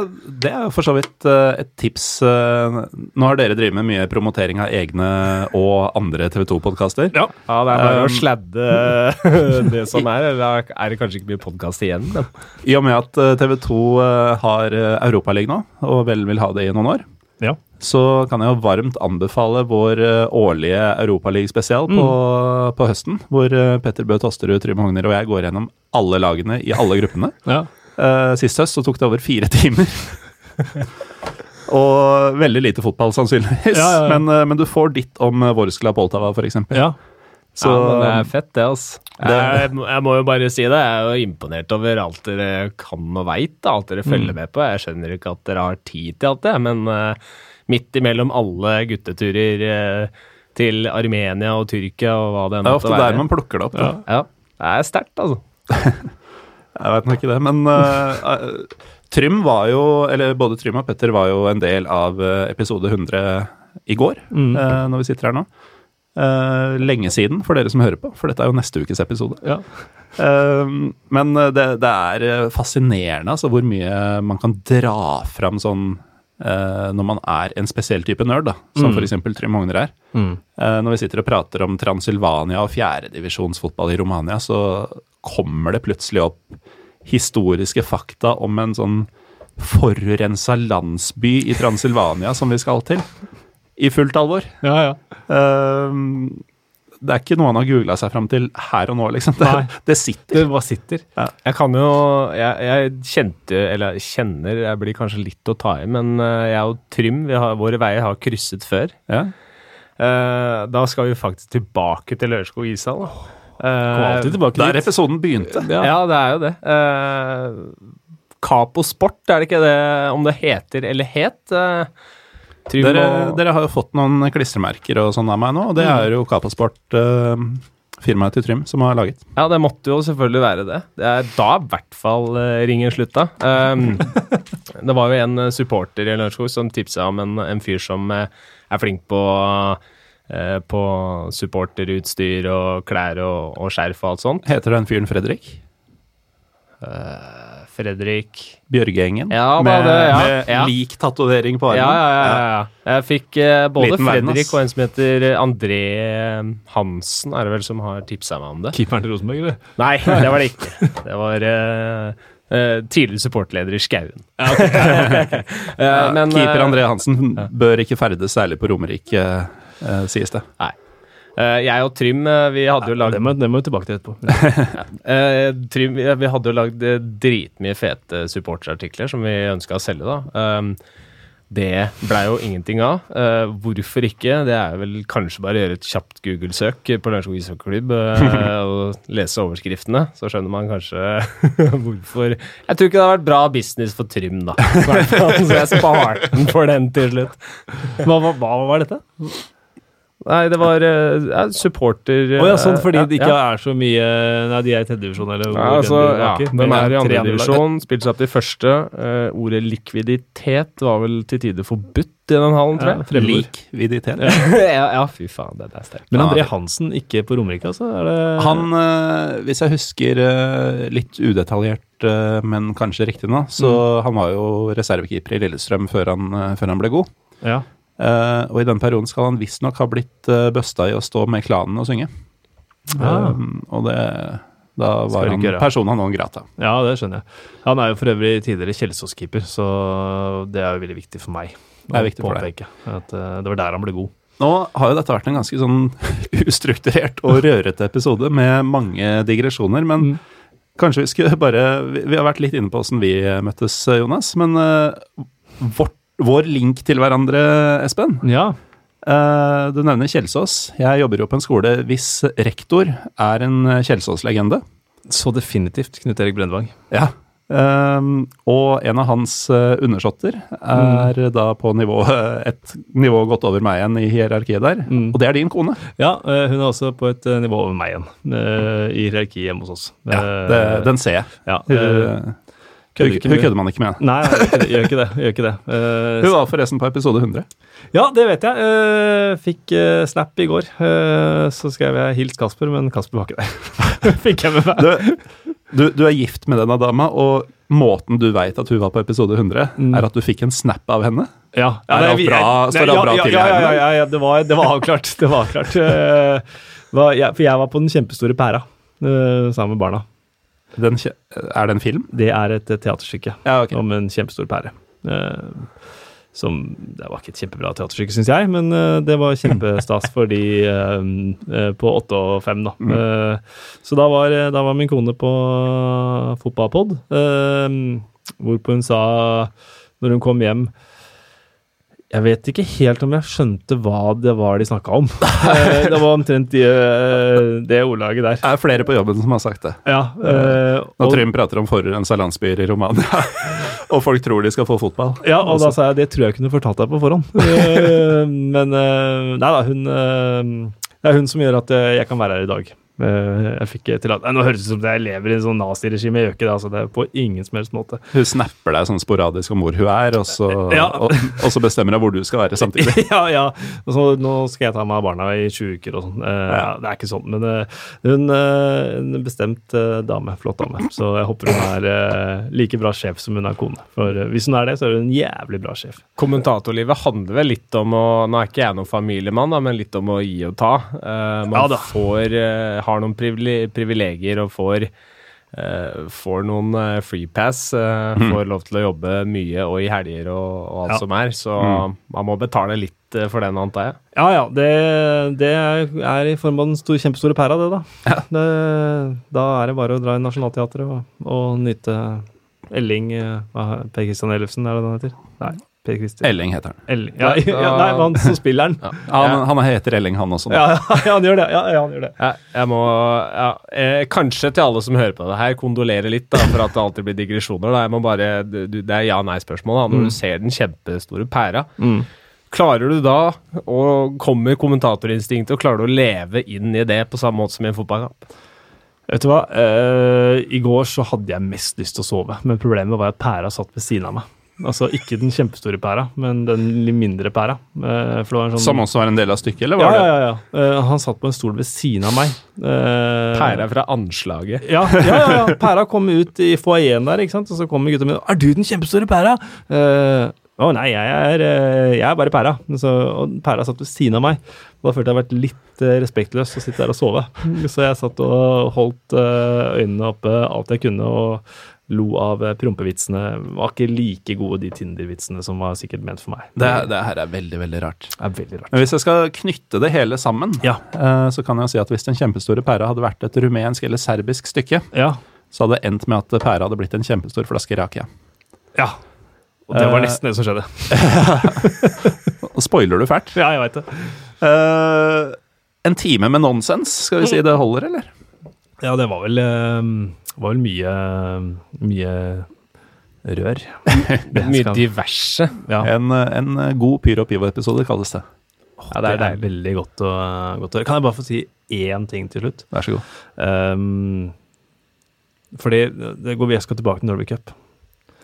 det er for så vidt uh, et tips. Uh, nå har dere drevet med mye promotering av egne og andre TV 2-podkaster. Ja. Ja, det er bare Um, å sladde (laughs) det som er, eller er det kanskje ikke mye podkast igjen? Men. I og med at TV 2 har eh, Europaligaen nå, og vel vil ha det i noen år, Ja. så kan jeg jo varmt anbefale vår eh, årlige Europaliga-spesial på, på høsten, hvor eh, Petter Bø Tosterud, Trym Hogner og jeg går gjennom alle lagene i alle gruppene. (laughs) ja. Eh, sist høst så tok det over fire timer. (laughs) og veldig lite fotball, sannsynligvis. Ja. Men, men du får ditt om Vorskla Poltava, f.eks. ja. Så ja, men det er fett, det, altså. Jeg, jeg må jo bare si det. Jeg er jo imponert over alt dere kan og veit. Alt dere følger med på. Jeg skjønner ikke at dere har tid til alt det, men uh, midt imellom alle gutteturer uh, til Armenia og Tyrkia og hva det enn det er måtte ofte være. der man plukker det opp. Da. Ja, det er sterkt, altså. (laughs) Jeg vet nok ikke det, men eh, Trym var jo, eller både Trym og Petter var jo en del av episode 100 i går, Mm. når vi sitter her nå. Eh, lenge siden for dere som hører på, for dette er jo neste ukes episode. Ja. Uh, men det, det er eh, fascinerende altså, hvor mye man kan dra fram sånn uh, når man er en spesiell type nerd, da, som Mm. for f.eks. Trym Hogner er. Mm. Eh, når vi sitter og prater om Transylvania og fjerdedivisjonsfotball i Romania, så kommer det plutselig opp historiske fakta om en sånn forurensa landsby i Transylvania som vi skal til. I fullt alvor. Ja, ja. Ehm, det er ikke noe han har googla seg fram til her og nå, liksom. Det, det sitter. Det bare sitter. Jeg kan jo jeg, jeg kjente, eller kjenner, jeg blir kanskje litt å ta i, men eh, jeg og Trym, vi har, våre veier har krysset før. Ja. Uh, da skal vi faktisk tilbake til Lørenskog ishall. tilbake tilbake Der episoden begynte. ja. det er jo det. Uh, Capo Sport, er det ikke det om det heter eller het? Uh, Dere, og dere har jo fått noen klistremerker og sånn av meg nå, og det er jo Kaposport, uh, firmaet til Trym, som har laget. Ja, det måtte jo selvfølgelig være det. Det er da i hvert fall uh, ringen slutta. Um, (laughs) det var jo en eh, supporter i Lørenskog som tipsa om en, en fyr som eh, er flink på uh, på supporterutstyr og klær og, og skjerf og alt sånt. Heter den fyren Fredrik? Fredrik Bjørgeengen? Ja, med det- ja, med ja. lik tatovering på armen? Ja, ja, ja. ja. Jeg fikk eh, både Liten Fredrik og en som heter André Hansen, er det vel, som har tipsa meg om det. Keeperen til Rosenborg, eller? Nei, (laughs) det var det ikke. Det var eh, Uh, tidligere supportleder i Skauen. (laughs) Eh, men, Keeper eh, André Hansen bør ikke ferdes særlig på Romerike, uh, sies det. Nei. Eh, jeg og Trym, eh, vi hadde jo lagd Det må, det må vi tilbake til etterpå. (laughs) Eh, Trym, vi, hadde jo lagd dritmye fete supporterartikler som vi ønska å selge, da. Um, det blei jo ingenting av. Hvorfor ikke? Det er vel kanskje bare å gjøre et kjapt Google-søk på Lørenskog ishockeyklubb og lese overskriftene, så skjønner man kanskje (laughs) hvorfor Jeg tror ikke det har vært bra business for Trym, da. Så jeg sparte den for den til slutt. Hva, hva, hva var dette? Nei, det var uh, supporter supporter oh, ja, sånn fordi ja, det ikke ja. er så mye Nei, de er i tredjedivisjon, eller hvor Ja, altså, den ja, de er i andredivisjon, andre lag. divisjon, spilte seg opp til første. Uh, ordet likviditet var vel til tider forbudt i den hallen, tror jeg. Ja, likviditet. (laughs) ja, ja, fy faen, det er sterkt. Men André Hansen ikke på Romerike, altså? Er det Han, hvis jeg husker litt udetaljert, men kanskje riktig nå, så han var jo reservekeeper i Lillestrøm før han, før han ble god. Ja. Eh, og i den perioden skal han visstnok ha blitt uh, busta i å stå med klanen og synge. Ah. Um, og det Da var han persona non grata. ja, det skjønner jeg. Han er jo for øvrig tidligere Kjelsås-keeper, så det er jo veldig viktig for meg. Det er viktig for deg. At uh, det var der han ble god. Nå har jo dette vært en ganske sånn (laughs) ustrukturert og rørete episode med mange digresjoner, men Mm. kanskje vi skulle bare Vi vi har vært litt inne på åssen vi møttes, Jonas, men uh, vårt, vår link til hverandre, Espen Ja. eh, Du nevner Kjelsås. Jeg jobber jo på en skole hvis rektor er en Kjelsås-legende. Så definitivt Knut Erik Brendvang. Ja. Ehm, og en av hans eh, undersåtter er da på nivå, et nivå godt over meg igjen i hierarkiet der. Mm. Og det er din kone. Ja, eh, hun er også på et eh, nivå over meg igjen, eh, i hierarkiet hjemme hos oss. Ja, Eh, det, den ser jeg. ja, Hun, eh, hun, ikke hun kødder man ikke med. Nei, jeg gjør ikke det. Gjør ikke det, gjør ikke det. Uh, Hun var forresten på episode 100. Ja, det vet jeg. Uh, fikk uh, snap i går. Så skrev jeg 'hils Kasper', men Kasper var ikke der. (laughs) fikk jeg med meg. Du, du, du er gift med denne dama, og måten du veit at hun var på episode 100, Mm. er at du fikk en snap av henne. Ja, Er det- bra- står det ja, bra ja, til ja, her ja, ja, ja, det var, det var avklart. Det var avklart. Var, jeg, for jeg var på den kjempestore pæra sammen med barna. Den, er det en film? Det er et eh, teaterstykke Ja, okay. om en kjempestor pære. Eh, som Det var ikke et kjempebra teaterstykke, syns jeg, men eh, det var kjempestas (laughs) for de på åtte og fem, da. Eh, så da var, da var min kone på fotballpod, hvorpå hun sa, når hun kom hjem jeg vet ikke helt om jeg skjønte hva det var de snakka om. Eh, det var omtrent de, eh, det ordlaget der. Det er flere på jobben som har sagt det. Ja, eh, Når Trym prater om forurensa landsbyer i Romania, (laughs) og folk tror de skal få fotball. Ja, og da sa jeg det tror jeg kunne fortalt deg på forhånd. (laughs) Men nei da, hun Det er hun som gjør at jeg kan være her i dag. Eh, Jeg fikk tillatelse Nå høres det ut som jeg lever i en sånn naziregime, jeg gjør ikke det. altså Det er på ingen som helst måte. Hun snapper deg sånn sporadisk om hvor hun er, og så, (laughs) Ja. og, og så bestemmer hun hvor du skal være samtidig. (laughs) ja, ja. Så, nå skal jeg ta meg av barna i 20 uker og sånn. Eh, Ja. Det er ikke sånn, men eh, hun en bestemt dame. Flott dame. Så jeg håper hun er like bra sjef som hun er kone. For hvis hun er det, så er hun en jævlig bra sjef. Kommentatorlivet handler vel litt om å Nå er ikke jeg noen familiemann, da, men litt om å gi og ta. Man Ja får, har noen privilegier og får uh, får noen uh, freepass, uh, får lov til å jobbe mye og i helger og, og alt Ja. som er. Så Mm. man må betale litt eh, for den, antar jeg? Ja, ja. Det, det er i form av den store, kjempestore pæra, det, da. Det, da er det bare å dra i Nationaltheatret og, og nyte Elling eh, Per Christian Ellefsen, er det den heter? Nei, Per Christian Elling heter han. Elling. Ja, ja, nei, han som spiller den. Han, han heter Elling, han også. Ja, ja, (laughs) ja, han gjør det. Ja, ja, han gjør det. Ja, jeg må ja, eh, Kanskje til alle som hører på det her, kondolere litt da, for at det alltid blir digresjoner. Da. Jeg må bare, du, Det er ja-nei-spørsmål. Når du ser den kjempestore pæra, klarer du da, og kommer kommentatorinstinktet, og klarer du å leve inn i det på samme måte som i en fotballkamp? Vet du hva? Eh, I går så hadde jeg mest lyst til å sove, men problemet var at pæra satt ved siden av meg. Altså ikke den kjempestore pæra, men den litt mindre pæra. Eh, for det var en sånn Som også var en del av stykket, eller var ja, det ja, ja. ja. han satt på en stol ved siden av meg. Eh, Pæra fra anslaget. Ja, ja, ja, ja. Pæra kom ut i foajeen der, ikke sant? og så kommer gutta mine. 'Er du den kjempestore pæra?' Uh, Å nei, jeg er, eh, jeg er bare pæra. Så, og pæra satt ved siden av meg. Da følte jeg vært litt eh, respektløs å sitte der og sove. Så jeg satt og holdt eh, øynene oppe alt jeg kunne og lo av eh, prompevitsene. Var ikke like gode de Tinder-vitsene som var sikkert ment for meg. det, det her er veldig, veldig rart. er veldig rart. Men hvis jeg skal knytte det hele sammen, Ja. eh, så kan jeg si at hvis den kjempestore pæra hadde vært et rumensk eller serbisk stykke, Ja. så hadde det endt med at pæra hadde blitt en kjempestor flaske rakia. ja. Og det var Eh, nesten det som skjedde. (laughs) Spoiler du fælt. Ja, jeg veit det. Uh, en time med nonsens, skal vi si det holder, eller? Ja, det var vel, eh, var vel mye, mye rør. (laughs) Mye diverse. Ja. En, en god Pyro Pivo-episode kalles det. Ja, det er deilig. veldig godt å, godt å. Kan jeg bare få si én ting til slutt? Vær så god. Um, fordi det går, jeg skal tilbake til Norway Cup.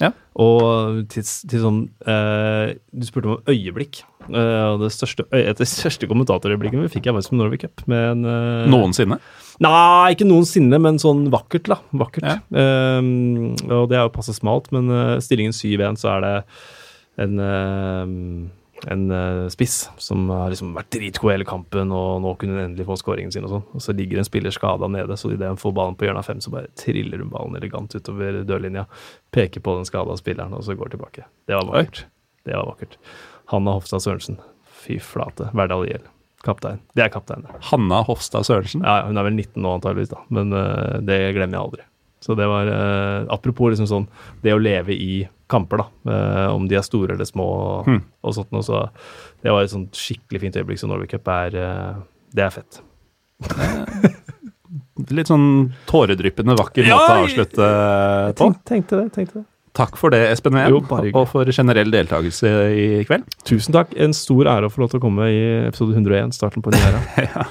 Ja. Og til, til sånn uh, Du spurte om øyeblikk. Uh, og det største, et av de største kommentatorøyeblikkene fikk jeg faktisk med Norway Cup. Med en, uh, Noensinne. Nei, ikke noensinne, men sånn vakkert, da. Vakkert. Ja. Um, og det er jo passe smalt, men uh, stillingen 7-1, så er det en, uh, en uh, spiss som har liksom vært dritgod hele kampen, og nå kunne hun endelig få skåringen sin og sånn. Og så ligger en spiller skada nede, så idet hun får ballen på hjørnet av fem, så bare triller hun ballen elegant utover dørlinja, peker på den skada spilleren, og så går tilbake. Det var vakkert. Det var vakkert. Hanna Hofstad Sørensen. Fy flate. Verdal IL. Kaptein. Det er kaptein. Hanna Hofstad Sørensen. Ja, hun er vel 19 nå antageligvis, da. Men uh, det glemmer jeg aldri. Så det var uh, Apropos liksom sånn det å leve i kamper, da. Uh, om de er store eller små og, Hmm. og sånt noe. Så det var et sånt skikkelig fint øyeblikk. Så Norway Cup er Det er fett. (laughs) Litt sånn tåredryppende vakker Ja, måte å jeg- avslutte på. Tenk, tenkte det. tenkte det. Takk for det, Espen hyggelig. og for generell deltakelse i kveld. Tusen takk. En stor ære å få lov til å komme i episode 101, starten på en ny æra. (laughs) ja.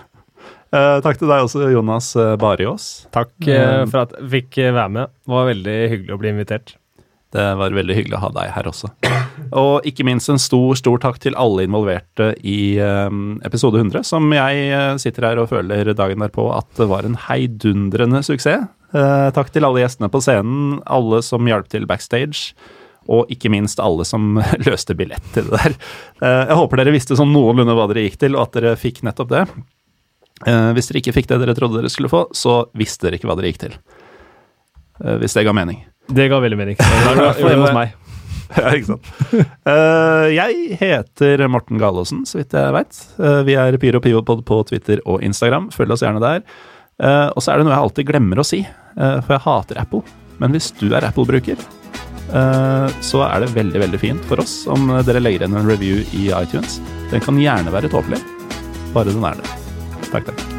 Eh, takk til deg også, Jonas eh, Bariås. Takk eh, for at jeg fikk eh, være med. Det var veldig hyggelig å bli invitert. Det var veldig hyggelig å ha deg her også. (clears throat) Og ikke minst en stor, stor takk til alle involverte i eh, episode 100, som jeg eh, sitter her og føler dagen derpå at det var en heidundrende suksess. Eh, takk til alle gjestene på scenen, alle som hjalp til backstage, og ikke minst alle som (laughs) løste billett til det der. Eh, jeg håper dere visste sånn noenlunde hva dere gikk til, og at dere fikk nettopp det. Eh, hvis dere ikke fikk det dere trodde dere skulle få, så visste dere ikke hva dere gikk til. Hvis det ga mening. Det ga veldig mening. Det var hjemme hos meg. (laughs) Ja, ikke sant. Jeg heter Morten Galaasen, så vidt jeg veit. vi er Pyro Pivopod på Twitter og Instagram. Følg oss gjerne der. Eh, og så er det noe jeg alltid glemmer å si, uh, for jeg hater Apple. Men hvis du er Apple-bruker, uh, så er det veldig, veldig fint for oss om dere legger igjen en review i iTunes. Den kan gjerne være tåpelig, bare den er det. Takk, takk.